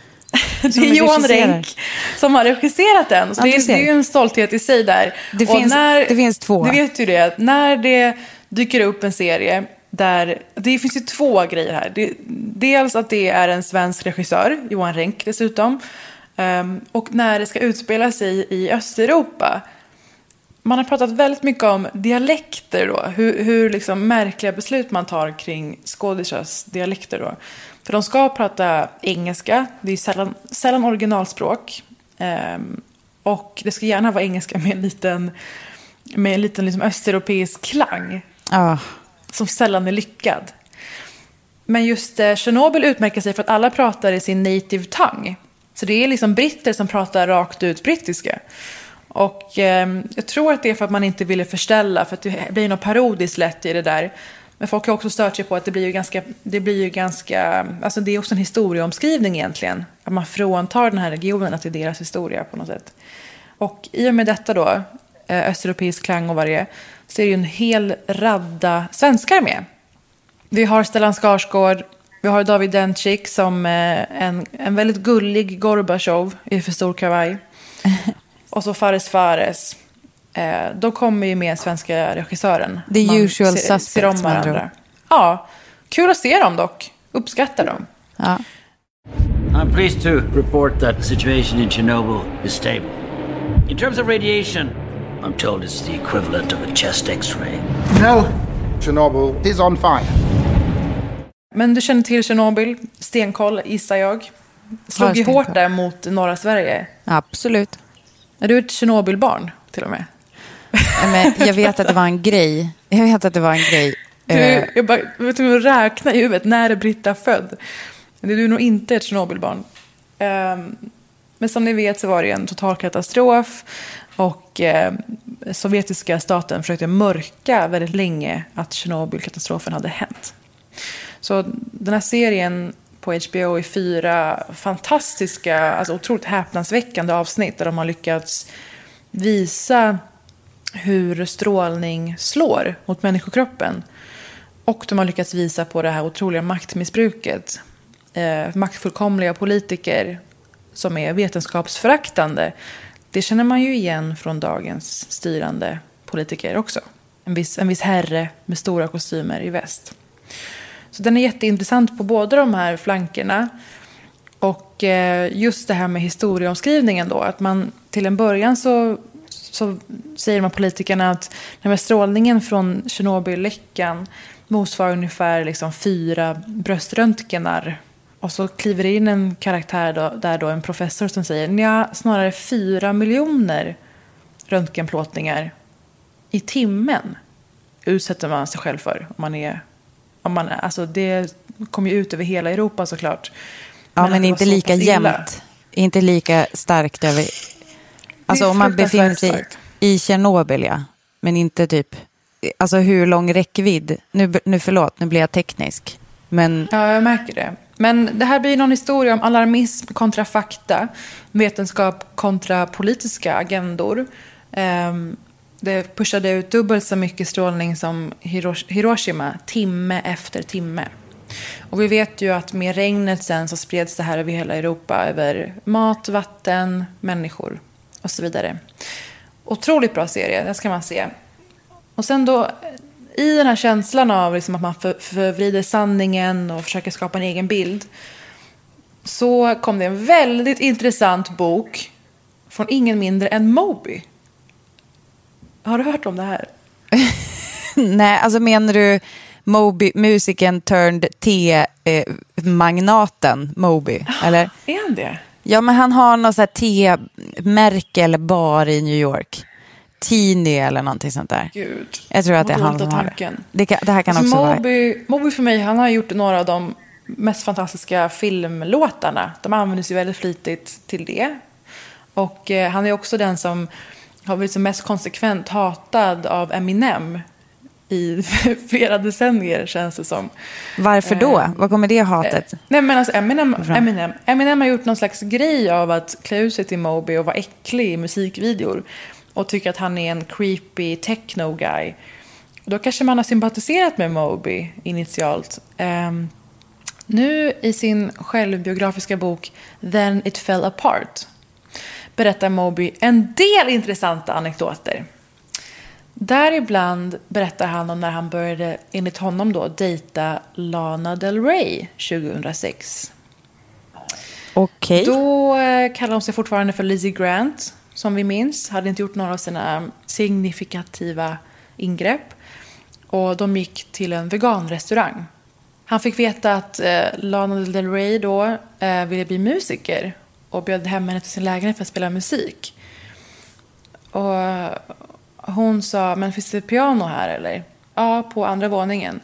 Det är Johan. Renck som har regisserat den. Så Ja, det, är, det är ju en stolthet i sig där. Det Och finns- det finns två. Du vet ju det, när det dyker upp en serie där... Det finns ju två grejer här. Det, dels att det är en svensk regissör, Johan Renck dessutom. Ehm, och när det ska utspela sig i Östeuropa. Man har pratat väldigt mycket om dialekter då. Hur, hur liksom märkliga beslut man tar kring skådisars dialekter då. För de ska prata engelska. Det är sällan, sällan originalspråk. Ehm, och det ska gärna vara engelska med en liten, med en liten liksom östeuropeisk klang. Ja. Som sällan är lyckad. Men just eh, Chernobyl utmärker sig för att alla pratar i sin native tongue. Så det är liksom britter som pratar rakt ut brittiska. Och eh, jag tror att det är för att man inte ville förställa, för att det blir något parodiskt lätt i det där. Men folk har också stört sig på att det blir ju ganska, det blir ju ganska, alltså det är också en historieomskrivning egentligen. Att man fråntar den här regionen att det är deras historia på något sätt. Och i och med detta då, eh, östeuropeisk klang och vad det är, så är det ju en hel radda svenskar med. Vi har Stellan Skarsgård. Vi har David Dencik som eh, en, en väldigt gullig Gorbachev i för stor kavaj. Och så Fares Fares. Eh, då kommer ju med svenska regissören. The Man usual ser, suspects, ser om varandra. Ja, kul att se dem dock. Uppskattar dem. Ja. I'm pleased to report that the situation in Chernobyl is stable. In terms of radiation, I'm told it's the equivalent of a chest x-ray. No, Chernobyl is on fire. Men du känner till Tjernobyl, stenkoll gissar jag. Slog ju hårt där mot norra Sverige. Absolut. Är du ett Tjernobylbarn till och med? Men jag vet att det var en grej. Jag vet att det var en grej. Du, Eh, jag bara, jag vet inte att räkna i huvudet. När är Britta född? Du är nog inte ett Tjernobylbarn. Ehm, men som ni vet så var det en total katastrof. Och eh, sovjetiska staten försökte mörka väldigt länge att Tjernobylkatastrofen hade hänt. Så den här serien på HBO i fyra fantastiska, alltså otroligt häpnadsväckande avsnitt där de har lyckats visa hur strålning slår mot människokroppen. Och de har lyckats visa på det här otroliga maktmissbruket. Eh, maktfullkomliga politiker som är vetenskapsföraktande. Det känner man ju igen från dagens styrande politiker också. En viss, en viss herre med stora kostymer i väst. Så den är jätteintressant på båda de här flankerna. Och eh, just det här med historieomskrivningen då. Att man till en början så, så säger de här politikerna att den här strålningen från Tjernobylläckan motsvarar ungefär liksom fyra bröströntgenar. Och så kliver det in en karaktär då, där då en professor som säger ja, snarare fyra miljoner röntgenplåtningar i timmen utsätter man sig själv för. Om man är, om man, alltså det kommer ju ut över hela Europa såklart. ja, men det inte lika jämnt. Inte lika starkt över... Alltså om man befinner sig starkt. i Tjernobyl, ja. Men inte typ... Alltså hur lång räckvidd? Nu, nu förlåt, nu blir jag teknisk. Men Ja, jag märker det. Men det här blir någon historia om alarmism kontra fakta, vetenskap kontra politiska agendor. Ehm, det pushade ut dubbelt så mycket strålning som Hiroshima, timme efter timme. Och vi vet ju att med regnet sen så spreds det här över hela Europa, över mat, vatten, människor och så vidare. Otroligt bra serie, den ska man se. Och sen då, i den här känslan av liksom att man för, förvrider sanningen och försöker skapa en egen bild, så kom det en väldigt intressant bok från ingen mindre än Moby. Har du hört om det här? nej, alltså menar du Moby, musikern turned te-magnaten Moby? Eller? Är han det? Ja, men han har något så här te-märke eller bar i New York. Teeny eller någonting sånt där. Gud. Jag tror att det är han som har det. Det, kan, det här kan Alltså, också vara... Moby, Moby för mig, han har gjort några av de mest fantastiska filmlåtarna. De används ju väldigt flitigt till det. Och eh, han är också den som har blivit som mest konsekvent hatad av Eminem i flera decennier känns det som. Varför då? Eh, Var kommer det hatet? Nej men alltså Eminem? Eminem, Eminem har gjort någon slags grej av att klä ut sig till Moby och vara äcklig i musikvideor. Och tycker att han är en creepy techno guy. Då kanske man har sympatiserat med Moby initialt. Ehm, nu i sin självbiografiska bok Then it fell apart berättar Moby en del intressanta anekdoter. Däribland berättar han om när han började, enligt honom då, dejta Lana Del Rey 2006. Okej. Då eh, kallade hon sig fortfarande för Lizzie Grant, som vi minns. Hade inte gjort några av sina signifikativa ingrepp. Och de gick till en veganrestaurang. Han fick veta att eh, Lana Del Rey då eh, ville bli musiker och bjöd hem henne till sin lägenhet för att spela musik. Och hon sa, men finns det piano här eller? Ja, på andra våningen.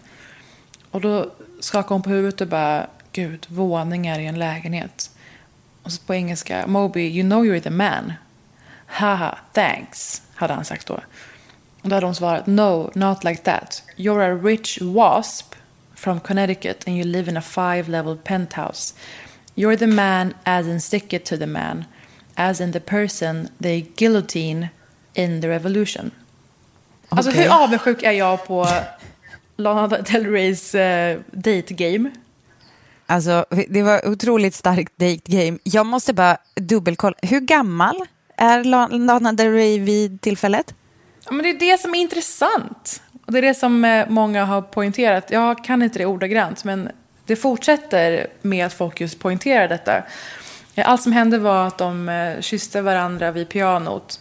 Och då skakade hon på huvudet och bara, gud, våningar i en lägenhet. Och så på engelska, Moby, you know you're the man. Haha, thanks, hade han sagt då. Och då hade hon svarat, no, not like that. You're a rich wasp from Connecticut and you live in a five level penthouse. You're the man as in stick it to the man. As in the person they guillotine in the revolution. Alltså Okej. hur avundsjuk är jag på Lana Del Reys eh, date game. Alltså, det var otroligt starkt date game. Jag måste bara dubbelkolla. Hur gammal är La- Lana Del Rey vid tillfället? Ja, men det är det som är intressant. Och det är det som eh, många har poängterat. Jag kan inte det ordagrant, men det fortsätter med att folk just poängterar detta. Eh, Allt som hände var att de eh, kysste varandra vid pianot.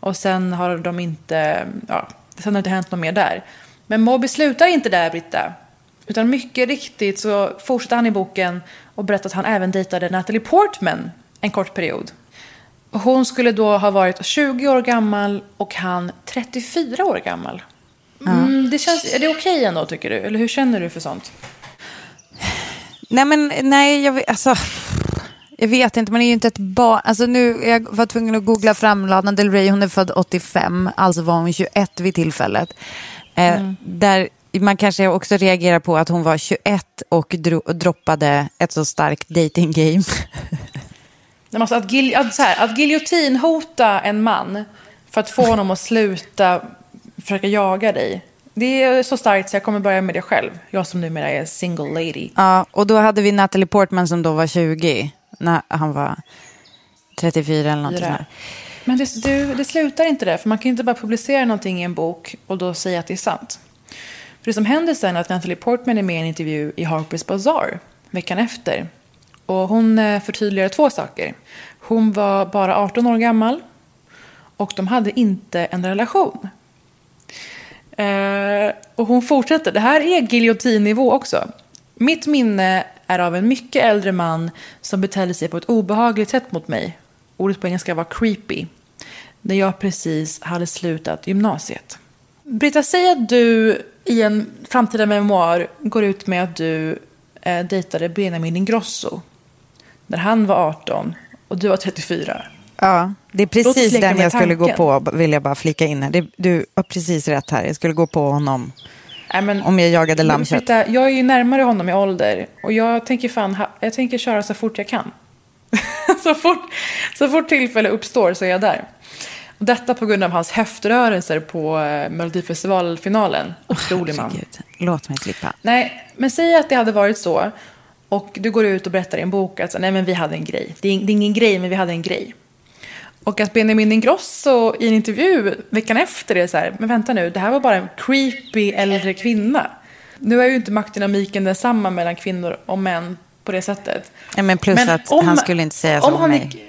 Och sen har de inte, ja, sen har det inte hänt något mer där. Men Moby slutar inte där, Britta. Utan mycket riktigt så fortsätter han i boken och berättar att han även dejtade Natalie Portman en kort period. Hon skulle då ha varit 20 år gammal och han 34 år gammal. Mm, det känns, är det okej ändå tycker du? Eller hur känner du för sånt? Nej, men nej, jag alltså, jag vet inte, man är ju inte ett barn. Alltså nu, jag var tvungen att googla fram Lana Del Rey, hon är född 85, alltså var hon 21 vid tillfället. Eh, Där man kanske också reagerar på att hon var 21 och dro, droppade ett så starkt dating game. Alltså att, gil, att, här, att giljotinhota en man för att få honom att sluta försöka jaga dig. Det är så starkt så jag kommer börja med det själv. Jag som numera är single lady. Ja, och då hade vi Natalie Portman som då var 20, när han var 34 eller Fyra. här. Men det, du, det slutar inte där, för man kan inte bara publicera någonting i en bok och då säga att det är sant. För det som händer sen är att Natalie Portman är med i en intervju i Harper's Bazaar veckan efter. Och hon eh, förtydligar två saker. Hon var bara 18 år gammal och de hade inte en relation. Eh, och hon fortsätter. Det här är giljotinnivå också. Mitt minne är av en mycket äldre man som betedde sig på ett obehagligt sätt mot mig. Ordet på engelska var creepy. När jag precis hade slutat gymnasiet. Britta, säg att du i en framtida memoar går ut med att du eh, dejtade Benjamin Ingrosso. När han var 18 och du var 34. Ja, det är precis den jag skulle gå på, vill jag bara flika in här. Det, du har precis rätt här, jag skulle gå på honom Nej, men, om jag jagade lammkött. Britta, jag är ju närmare honom i ålder och jag tänker fan, jag tänker köra så fort jag kan. så, fort, så fort tillfälle uppstår så är jag där. Och detta på grund av hans höftrörelser på eh, Melodifestivalfinalen. Otrolig man. Herregud, Låt mig klippa. Nej, men säg att det hade varit så. Och du går ut och berättar i en bok att så, nej, men vi hade en grej. Det är, det är ingen grej, men vi hade en grej. Och att Benjamin Ingrosso i en intervju veckan efter är så här, men vänta nu, det här var bara en creepy äldre kvinna. Nu är ju inte maktdynamiken densamma mellan kvinnor och män på det sättet. Nej, men plus Men att om- han skulle inte säga så om om mig. gick-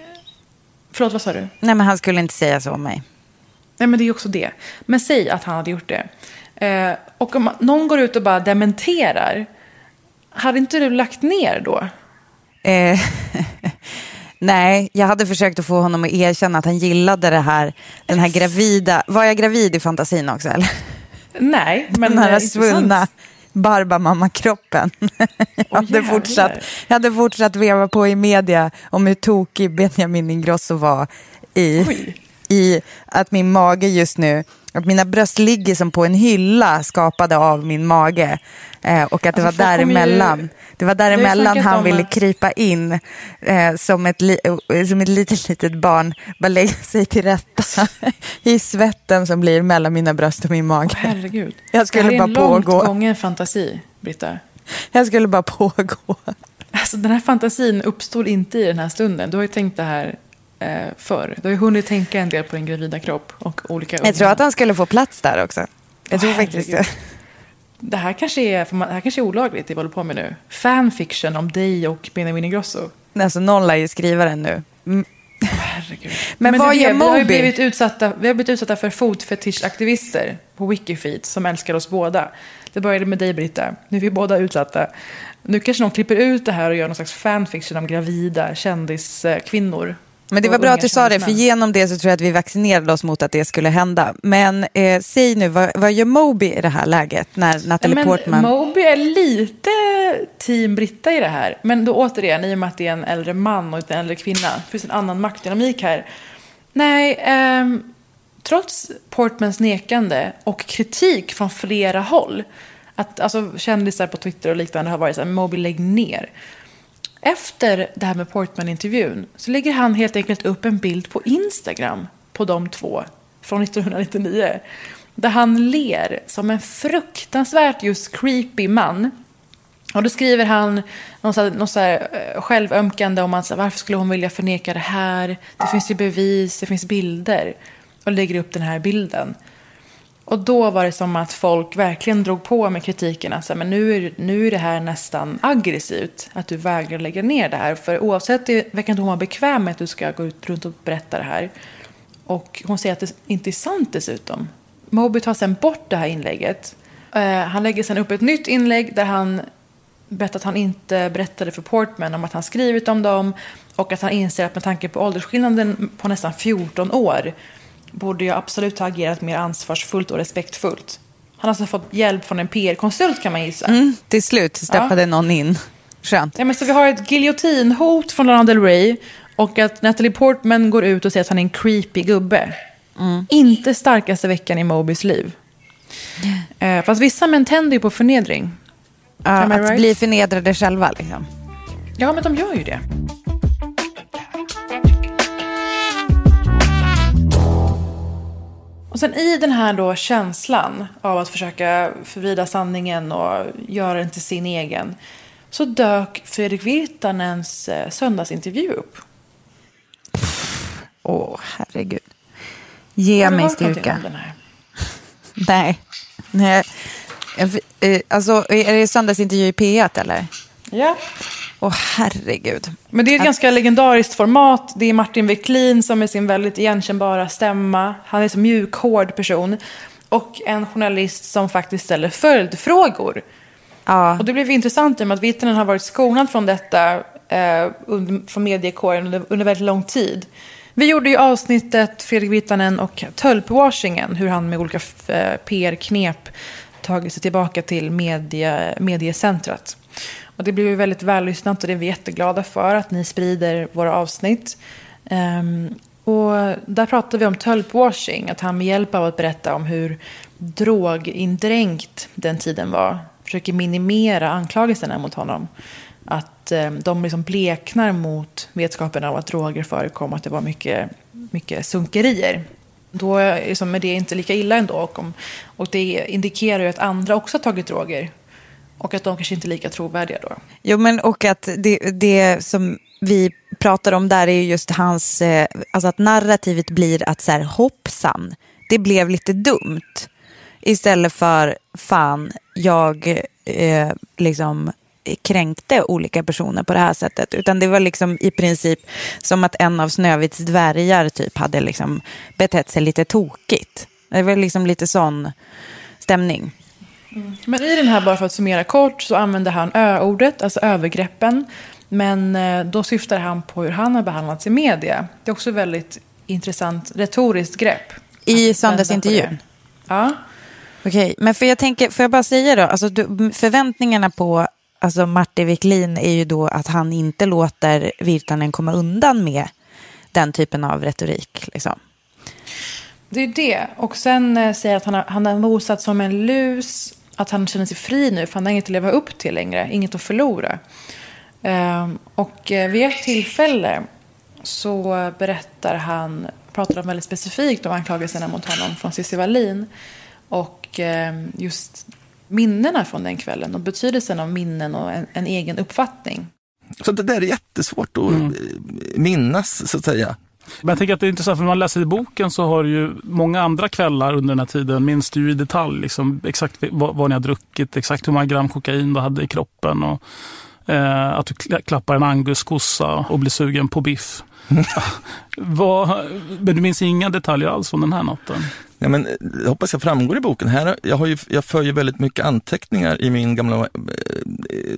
Förlåt, vad sa du? Nej, men han skulle inte säga så om mig. Nej, men det är ju också det. Men säg att han hade gjort det. Eh, och om någon går ut och bara dementerar, hade inte du lagt ner då? Eh, nej, jag hade försökt att få honom att erkänna att han gillade det här, den här gravida. Var jag gravid i fantasin också? Eller? Nej, men den här eh, svullna. Barbamamma-kroppen. jag, hade jävlar. fortsatt, jag hade fortsatt veva på i media om hur tokig Benjamin Ingrosso var i, Oj. i att min mage just nu, att mina bröst ligger som på en hylla skapade av min mage. Eh, och att det Alltså, var kommer ju- däremellan. Det var däremellan han ville att- krypa in eh, som, ett li- eh, som ett litet, litet barn. Bara lägga sig till rätta i svetten som blir mellan mina bröst och min mage. Herregud. Jag skulle det här är en bara långt pågå. gången fantasi, Britta. Jag skulle bara pågå. Alltså, den här fantasin uppstod inte i den här stunden. Du har ju tänkt det här eh, förr. Du har ju hunnit tänka en del på din gravida kropp och olika Jag tror att han skulle få plats där också. Jag tror Åh, faktiskt det. Det här, kanske är, det här kanske är olagligt, det vi håller på med nu. Fanfiction om dig och Benjamin Ingrosso. Alltså någon lär ju skriva den nu. Mm. Herregud. Men vad det är gör det, Vi har Moby? blivit utsatta, vi har blivit utsatta för fotfetischaktivister på Wikifeed som älskar oss båda. Det började med dig, Britta. Nu är vi båda utsatta. Nu kanske någon klipper ut det här och gör någon slags fanfiction om gravida kändiskvinnor. Men det var bra att du sa det, för genom det så tror jag att vi vaccinerade oss mot att det skulle hända. Men eh, säg nu, vad, vad gör Moby i det här läget när Natalie men Portman... Moby är lite team Britta i det här. Men då återigen, i och med att det är en äldre man och inte en äldre kvinna. Det finns en annan maktdynamik här. Nej, ehm, trots Portmans nekande och kritik från flera håll. Att alltså, kändisar på Twitter och liknande har varit så här, Moby lägg ner. Efter det här med Portman-intervjun så lägger han helt enkelt upp en bild på Instagram på de två från 1999. Där han ler som en fruktansvärt just creepy man. Och då skriver han något, så här, något så här, eh, självömkande om att varför skulle hon vilja förneka det här? Det finns ju bevis, det finns bilder. Och lägger upp den här bilden. Och då var det som att folk verkligen drog på med kritiken. Alltså, men nu är, nu är det här nästan aggressivt. Att du vägrar lägga ner det här. För oavsett det verkar inte hon vara bekväm med att du ska gå ut runt och berätta det här. Och hon säger att det inte är sant dessutom. Moby tar sen bort det här inlägget. Eh, han lägger sen upp ett nytt inlägg där han berättar att han inte berättade för Portman om att han skrivit om dem. Och att han inser att med tanke på åldersskillnaden på nästan 14 år borde jag absolut ha agerat mer ansvarsfullt och respektfullt. Han har alltså fått hjälp från en PR-konsult kan man gissa. Mm, till slut steppade någon in. Skönt. Ja, men så vi har ett giljotinhot från Lana Del Rey och att Natalie Portman går ut och säger att han är en creepy gubbe. Inte starkaste veckan i Mobys liv. Eh, fast vissa män tänder ju på förnedring. Ja, att right? bli förnedrade själva liksom. Ja, men de gör ju det. Och sen i den här då känslan av att försöka förvrida sanningen och göra den till sin egen så dök Fredrik Virtanens eh, söndagsintervju upp. Åh, herregud. Ge mig styrka. Nej. Nej. Eh, Alltså, är det söndagsintervju i P1 eller? Ja. Åh, herregud. Men det är ett ganska legendariskt format. Det är Martin Wiklin som med sin väldigt igenkännbara stämma. Han är så mjuk, hård person. Och en journalist som faktiskt ställer följdfrågor. Ja. Och det blev intressant i och med att Virtanen har varit skonad från detta eh, under, från mediekåren under, under väldigt lång tid. Vi gjorde ju avsnittet Fredrik Virtanen och tölpwashingen, hur han med olika eh, PR-knep tagit sig tillbaka till media, mediecentrat. Och det blev ju väldigt vällyssnat och det är vi jätteglada för att ni sprider våra avsnitt. Um, och där pratade vi om tölpwashing, att han med hjälp av att berätta om hur drogindränkt den tiden var försöker minimera anklagelserna mot honom. Att eh, de liksom bleknar mot vetskapen av att droger förekom, och att det var mycket, mycket sunkerier. Då är liksom, är det inte lika illa ändå. Och, om, och det indikerar ju att andra också har tagit droger. Och att de kanske inte är lika trovärdiga då. Jo, men och att det, det som vi pratar om där är just hans, eh, alltså att narrativet blir att så här hoppsan, det blev lite dumt. Istället för fan, jag eh, liksom kränkte olika personer på det här sättet. Utan det var liksom i princip som att en av Snövits dvärgar typ hade liksom betett sig lite tokigt. Det var liksom lite sån stämning. Men i den här, bara för att summera kort, så använder han ö-ordet, alltså övergreppen. Men eh, då syftar han på hur han har behandlats i media. Det är också ett väldigt intressant retoriskt grepp. I söndagsintervjun? Ja. Okej, men för jag tänker, får jag bara säga då, alltså du, förväntningarna på alltså Martin Wiklin är ju då att han inte låter Virtanen komma undan med den typen av retorik. Liksom. Det är det. Och sen eh, säger att han har, han har mosat som en lus. Att han känner sig fri nu, för han har inget att leva upp till längre. Inget att förlora. Ehm, och eh, vid ett tillfälle så berättar han, pratar han väldigt specifikt om anklagelserna mot honom från Cissi Wallin. Och eh, just minnena från den kvällen och betydelsen av minnen och en, en egen uppfattning. Så det där är jättesvårt att Mm. eh, minnas, så att säga. Men jag tänker att det är intressant, för när man läser i boken så har du ju många andra kvällar under den här tiden, minns du ju i detalj liksom, exakt vad, vad ni har druckit, exakt hur många gram kokain du hade i kroppen. Och, eh, att du kla- klappar en anguskossa och blir sugen på biff. vad, men du minns inga detaljer alls från den här natten? Ja, men, eh, jag hoppas jag framgår i boken. Här, jag, har ju, jag för ju väldigt mycket anteckningar i min gamla eh,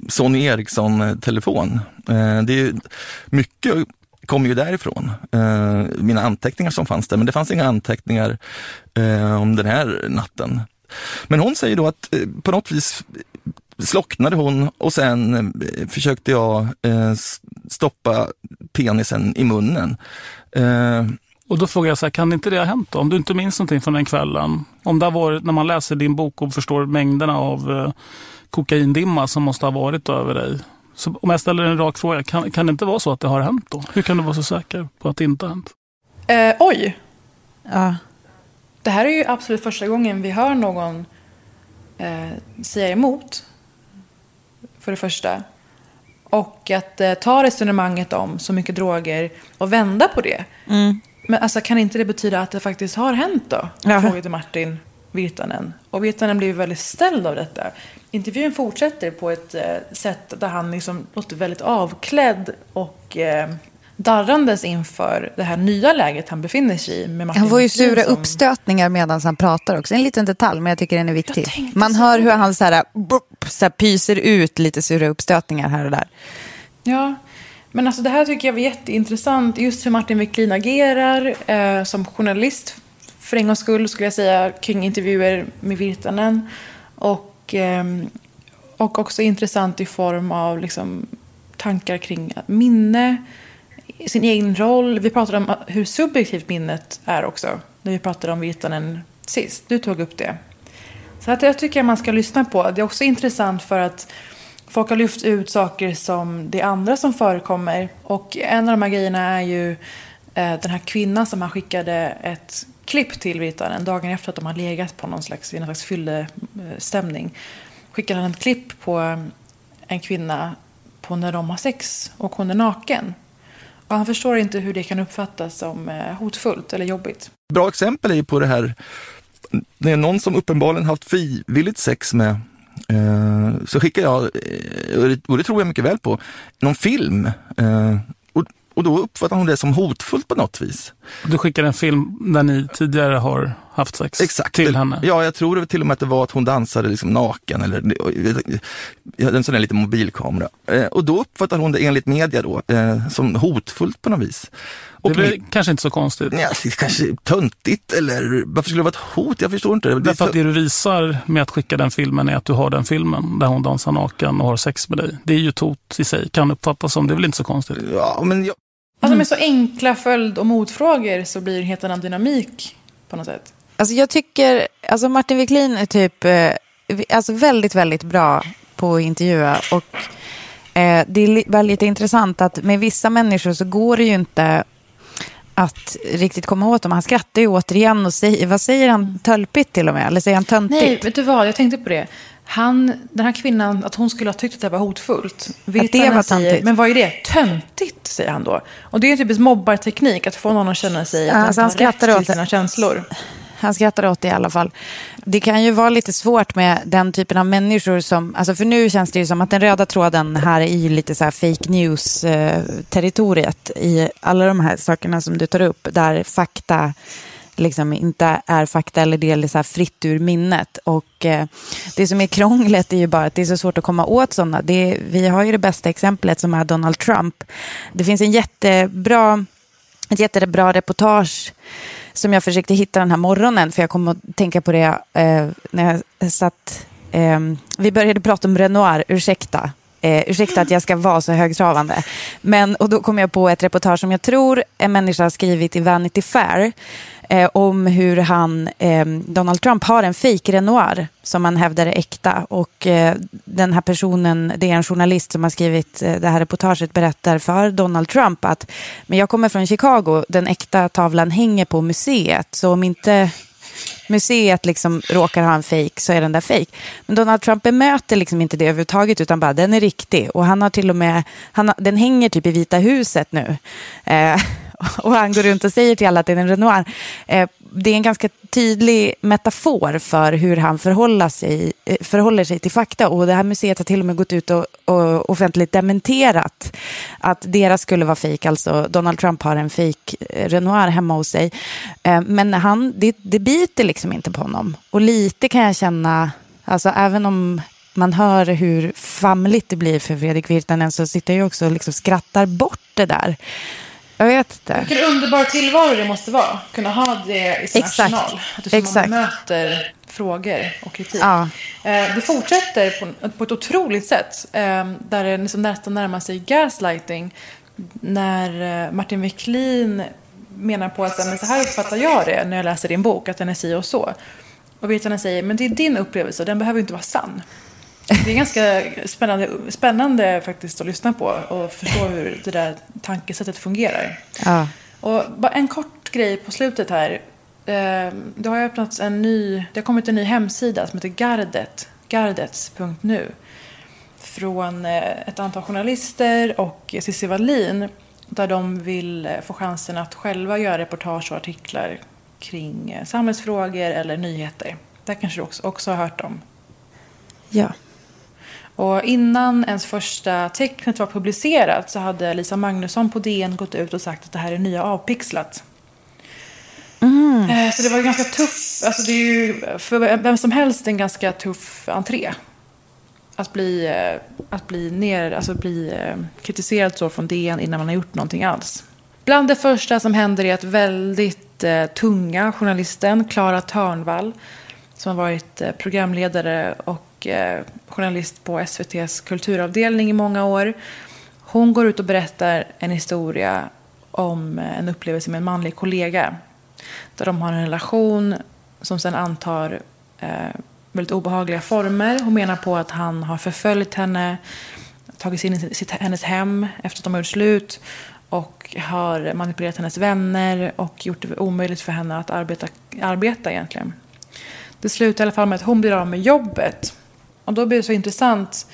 Sony Ericsson-telefon. Eh, det är mycket kommer ju därifrån, eh, mina anteckningar som fanns där, men det fanns inga anteckningar eh, om den här natten. Men hon säger då att eh, på något vis slocknade hon och sen eh, försökte jag eh, stoppa penisen i munnen. Eh, Och då frågar jag så här, kan inte det ha hänt då? Om du inte minns någonting från den kvällen? Om det har varit, när man läser din bok och förstår mängderna av eh, kokaindimma som måste ha varit över dig. Så om jag ställer en rak fråga, kan, kan det inte vara så att det har hänt då? Hur kan du vara så säker på att det inte har hänt? Eh, oj! Ja. det här är ju absolut första gången vi hör någon eh, säga emot. För det första. Och att eh, ta resonemanget om så mycket droger och vända på det. Mm. Men alltså, kan inte det betyda att det faktiskt har hänt då? Jaha. Frågade Martin Virtanen. Och Virtanen blev väldigt ställd av detta. Intervjun fortsätter på ett eh, sätt där han liksom låter väldigt avklädd och eh, darrandes inför det här nya läget han befinner sig i. Med Martin Han får ju sura som- uppstötningar medan han pratar också. En liten detalj, men jag tycker den är viktig. Man hör hur han så här, bup, så här, pyser ut lite sura uppstötningar här och där. Ja, men alltså det här tycker jag var jätteintressant. Just hur Martin Wiklin agerar eh, som journalist. För en gångs skull skulle jag säga kring intervjuer med Virtanen. Och, och, ehm, och också intressant i form av liksom, tankar kring minne, sin egen roll. Vi pratade om hur subjektivt minnet är också. När vi pratade om Virtanen sist. Du tog upp det. Så att jag tycker att man ska lyssna på. Det är också intressant för att folk har lyft ut saker som det andra som förekommer. Och en av de här grejerna är ju eh, den här kvinnan som han skickade ett klipp till Vitaren dagen efter att de har legat på någon slags, i någon slags fyllestämning. skickar han ett klipp på eh, en kvinna på när de har sex och hon är naken. Och han förstår inte hur det kan uppfattas som eh, hotfullt eller jobbigt. Bra exempel är ju på det här, det är någon som uppenbarligen haft frivilligt sex med, eh, så skickar jag, och det tror jag mycket väl på, någon film. Och, då uppfattar hon det som hotfullt på något vis. Du skickar en film där ni tidigare har haft sex Exakt. till henne. Ja, jag tror det till och med att det var att hon dansade liksom naken eller en sån där liten mobilkamera. Eh, och då uppfattar hon det enligt media då eh, som hotfullt på något vis. Det Och är väl kanske inte så konstigt. Det kanske töntigt eller varför skulle det vara ett hot? Jag förstår inte. Det. Därför att det du visar med att skicka den filmen är att du har den filmen där hon dansar naken och har sex med dig. Det är ju ett hot i sig, kan uppfattas som. Det är väl inte så konstigt? Ja, men jag... Alltså med så enkla följd och motfrågor så blir det en helt annan dynamik på något sätt. Alltså jag tycker, alltså Martin Wiklin är typ, eh, alltså väldigt, väldigt bra på att intervjua. Och eh, det är väldigt intressant att med vissa människor så går det ju inte att riktigt komma åt dem. Han skrattar ju återigen och säger, vad säger han, tölpigt till och med? Eller säger han töntigt? Nej, vet du vad? Jag tänkte på det. Han, den här kvinnan, att hon skulle ha tyckt att det var hotfullt. Virtanen var säger, töntigt. Men vad är det? Töntigt, säger han då. Och det är ju typiskt mobbarteknik, att få någon att känna sig att Ja, han alltså inte har rätt åt till det. sina känslor. Han skrattar åt det i alla fall. Det kan ju vara lite svårt med den typen av människor som, alltså för nu känns det ju som att den röda tråden här är ju lite så här fake news-territoriet i alla de här sakerna som du tar upp, där fakta liksom inte är fakta eller det är så här fritt ur minnet. Och eh, det som är krånglet är ju bara att det är så svårt att komma åt sådana. Det, vi har ju det bästa exemplet som är Donald Trump. Det finns en jättebra, ett jättebra reportage som jag försökte hitta den här morgonen, för jag kom att tänka på det eh, när jag satt... Eh, vi började prata om Renoir, ursäkta. Eh, ursäkta att jag ska vara så högtravande. Men, och då kom jag på ett reportage som jag tror en människa har skrivit i Vanity Fair eh, om hur han, eh, Donald Trump har en fake Renoir som han hävdar är äkta. Och eh, den här personen, det är en journalist som har skrivit eh, det här reportaget, berättar för Donald Trump att men jag kommer från Chicago, den äkta tavlan hänger på museet. Så om inte museet liksom råkar ha en fake så är den där fake. Men Donald Trump bemöter liksom inte det överhuvudtaget utan bara den är riktig. Och han har till och med, han har, den hänger typ i Vita huset nu. Eh, och han går runt och säger till alla att det är en Renoir. Eh, det är en ganska tydlig metafor för hur han förhåller sig, eh, förhåller sig till fakta. Och det här museet har till och med gått ut och, och offentligt dementerat att deras skulle vara fejk. Alltså Donald Trump har en fejk eh, Renoir hemma hos sig. Eh, Men han, det, det biter liksom inte på honom. Och lite kan jag känna, alltså även om man hör hur famligt det blir för Fredrik Virtanen så sitter jag också och liksom skrattar bort det där. Jag vet inte. Vilken underbar tillvaro det måste vara. Kunna ha det i sin Exakt. arsenal. Att du Exakt. möter frågor och kritik. Ja. Eh, Det fortsätter på, på ett otroligt sätt. eh, Där det liksom nästan närmar sig gaslighting. När eh, Martin Wiklin menar på att så här, men så här uppfattar jag det när jag läser din bok. Att den är si och så. Och Virtanen säger, men det är din upplevelse och den behöver inte vara sann. Det är ganska spännande, spännande faktiskt att lyssna på och förstå hur det där tankesättet fungerar. Ja. Och bara en kort grej på slutet här. eh, det har öppnats en ny, det har kommit en ny hemsida som heter Gardet, gardets.nu. Från eh, ett antal journalister och Cissi Wallin. Där de vill eh, få chansen att själva göra reportage och artiklar kring eh, samhällsfrågor eller nyheter. Det kanske du också, också har hört om. Ja. Och innan ens första tecknet var publicerat så hade Lisa Magnusson på DN gått ut och sagt att det här är nya Avpixlat. Eh, Så det var ju ganska tuff, alltså det är ju för vem som helst en ganska tuff entré. Att bli, eh, att bli, ner, alltså bli eh, kritiserad så från DN innan man har gjort någonting alls. Bland det första som händer är att väldigt tunga journalisten Klara Törnvall som har varit programledare och Eh, journalist på SVTs kulturavdelning i många år. Hon går ut och berättar en historia om eh, en upplevelse med en manlig kollega. Där de har en relation som sen antar eh, väldigt obehagliga former. Hon menar på att han har förföljt henne, tagit sig in i sitt, hennes hem efter att de har gjort slut och har manipulerat hennes vänner och gjort det omöjligt för henne att arbeta, arbeta egentligen. Det slutar i alla fall med att hon blir av med jobbet. Och då blir det så intressant.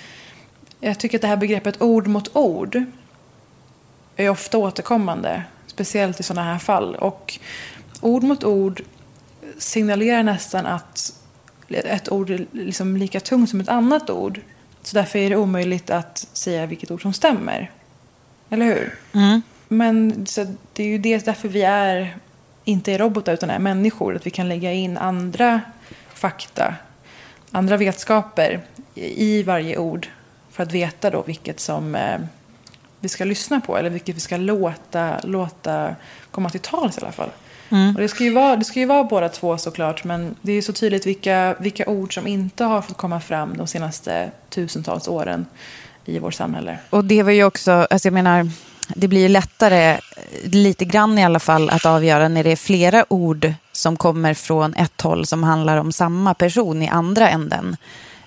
Jag tycker att det här begreppet ord mot ord är ofta återkommande. Speciellt i sådana här fall. Och ord mot ord signalerar nästan att ett ord är liksom lika tungt som ett annat ord. Så därför är det omöjligt att säga vilket ord som stämmer. Eller hur? Men så det är ju det, därför vi är inte är robotar utan är människor. Att vi kan lägga in andra fakta, andra vetskaper i varje ord. För att veta då vilket som eh, vi ska lyssna på. Eller vilket vi ska låta, låta komma till tals i alla fall. Mm. Och det, ska ju vara, det ska ju vara båda två såklart. Men det är så tydligt vilka, vilka ord som inte har fått komma fram de senaste tusentals åren i vårt samhälle. Och det var ju också, alltså jag menar, det blir lättare, eh, lite grann i alla fall, att avgöra när det är flera ord som kommer från ett håll som handlar om samma person i andra änden.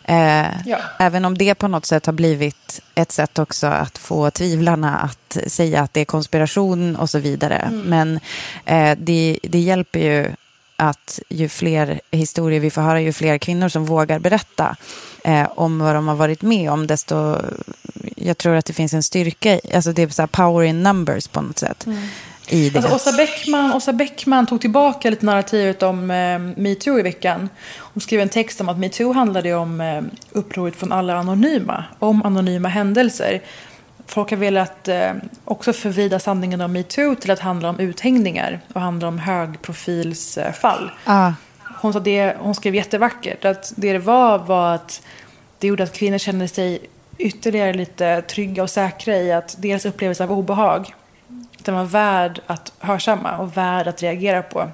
Eh, Ja. Även om det på något sätt har blivit ett sätt också att få tvivlarna att säga att det är konspiration och så vidare. Mm. Men eh, det, det hjälper ju att ju fler historier vi får höra, ju fler kvinnor som vågar berätta eh, om vad de har varit med om, desto... Jag tror att det finns en styrka i, alltså det är så power in numbers på något sätt. I det. Alltså, Åsa, Bäckman, Åsa Bäckman tog tillbaka lite narrativet om eh, metoo i veckan. Hon skrev en text om att metoo handlade om eh, upproret från alla anonyma, om anonyma händelser. Folk har velat eh, också förvrida sanningen om metoo till att handla om uthängningar och handla om högprofilsfall. Ah. Hon, sa det, hon skrev jättevackert att det det var var att det gjorde att kvinnor kände sig ytterligare lite trygga och säkra i att deras upplevelse av obehag den var värd att hörsamma och värd att reagera på.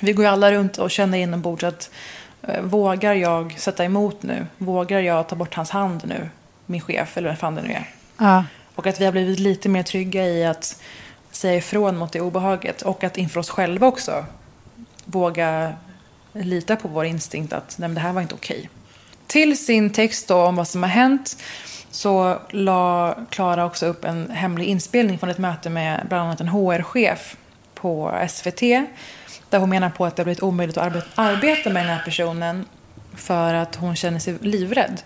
Vi går ju alla runt och känner inombords att eh, vågar jag sätta emot nu? Vågar jag ta bort hans hand nu? Min chef eller vem fan det nu är. Ja. Och att vi har blivit lite mer trygga i att säga ifrån mot det obehaget. Och att inför oss själva också våga lita på vår instinkt att nej, men det här var inte okej. Till sin text då om vad som har hänt så la Klara också upp en hemlig inspelning från ett möte med bland annat en HR-chef på SVT. Där hon menar på att det har blivit omöjligt att arbeta, arbeta med den här personen för att hon känner sig livrädd.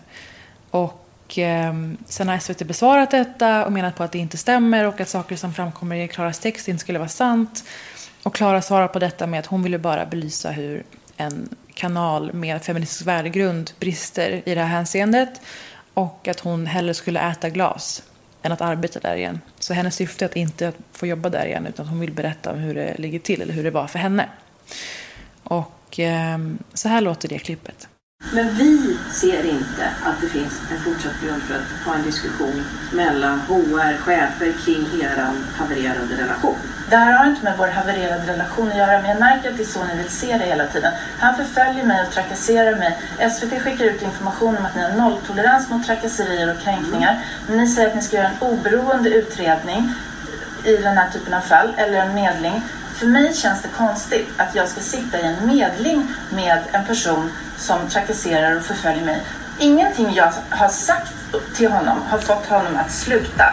Och eh, sen har SVT besvarat detta och menat på att det inte stämmer och att saker som framkommer i Klaras text inte skulle vara sant. Och Klara svarar på detta med att hon ville bara belysa hur en kanal med feministisk värdegrund brister i det här hänseendet. Och att hon hellre skulle äta glas än att arbeta där igen. Så hennes syfte är att inte få jobba där igen utan hon vill berätta om hur det ligger till eller hur det var för henne. Och eh, så här låter det klippet. Men vi ser inte att det finns en fortsatt grund för att ha en diskussion mellan HR-chefer kring er havererade relation. Det här har inte med vår havererade relation att göra, men jag märker att det är så ni vill se det hela tiden. Han förföljer mig och trakasserar mig. SVT skickar ut information om att ni har nolltolerans mot trakasserier och kränkningar. Men ni säger att ni ska göra en oberoende utredning i den här typen av fall, eller en medling. För mig känns det konstigt att jag ska sitta i en medling med en person som trakasserar och förföljer mig. Ingenting jag har sagt till honom har fått honom att sluta.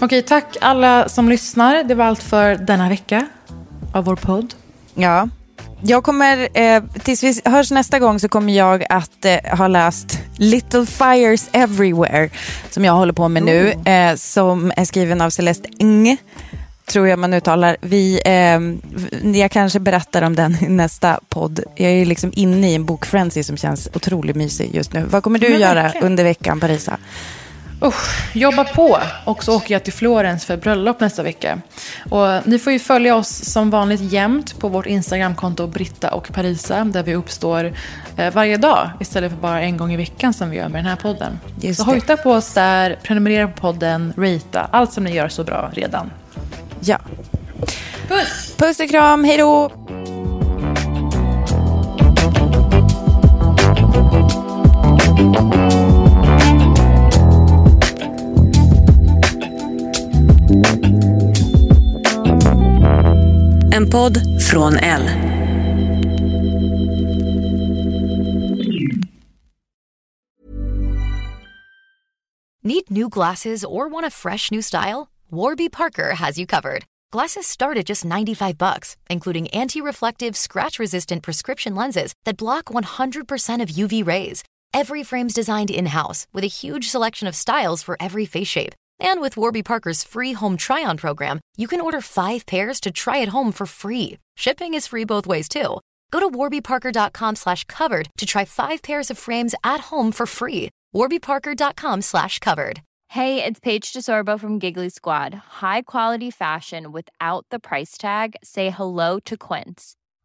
Okej, tack alla som lyssnar. Det var allt för denna vecka. av vår podd. Ja. Jag kommer, eh, tills vi hörs nästa gång så kommer jag att eh, ha läst Little Fires Everywhere som jag håller på med nu. Eh, som är skriven av Celeste Ng. Tror jag man uttalar. Vi, eh, jag kanske berättar om den i nästa podd. Jag är liksom inne i en bokfrenzy som känns otroligt mysig just nu. Vad kommer du Men göra verkligen. under veckan, Parisa? Usch, jobba på. Och så åker jag till Florens för bröllop nästa vecka. Och ni får ju följa oss som vanligt jämt på vårt Instagramkonto Britta och Parisa. Där vi uppstår eh, varje dag istället för bara en gång i veckan som vi gör med den här podden. Just så det. hojta på oss där, prenumerera på podden, ratea. Allt som ni gör så bra redan. Ja. Puss! Puss och kram, hej då! En podd från L. Need new glasses or want a fresh new style? Warby Parker has you covered. Glasses start at just 95 bucks, including anti-reflective, scratch-resistant prescription lenses that block 100% of UV rays. Every frame's designed in-house with a huge selection of styles for every face shape. And with Warby Parker's free home try-on program, you can order 5 pairs to try at home for free. Shipping is free both ways too. Go to warbyparker.com slash covered to try 5 pairs of frames at home for free. warbyparker.com slash covered. Hey, it's Paige DeSorbo from Giggly Squad. High quality fashion without the price tag. Say hello to Quince.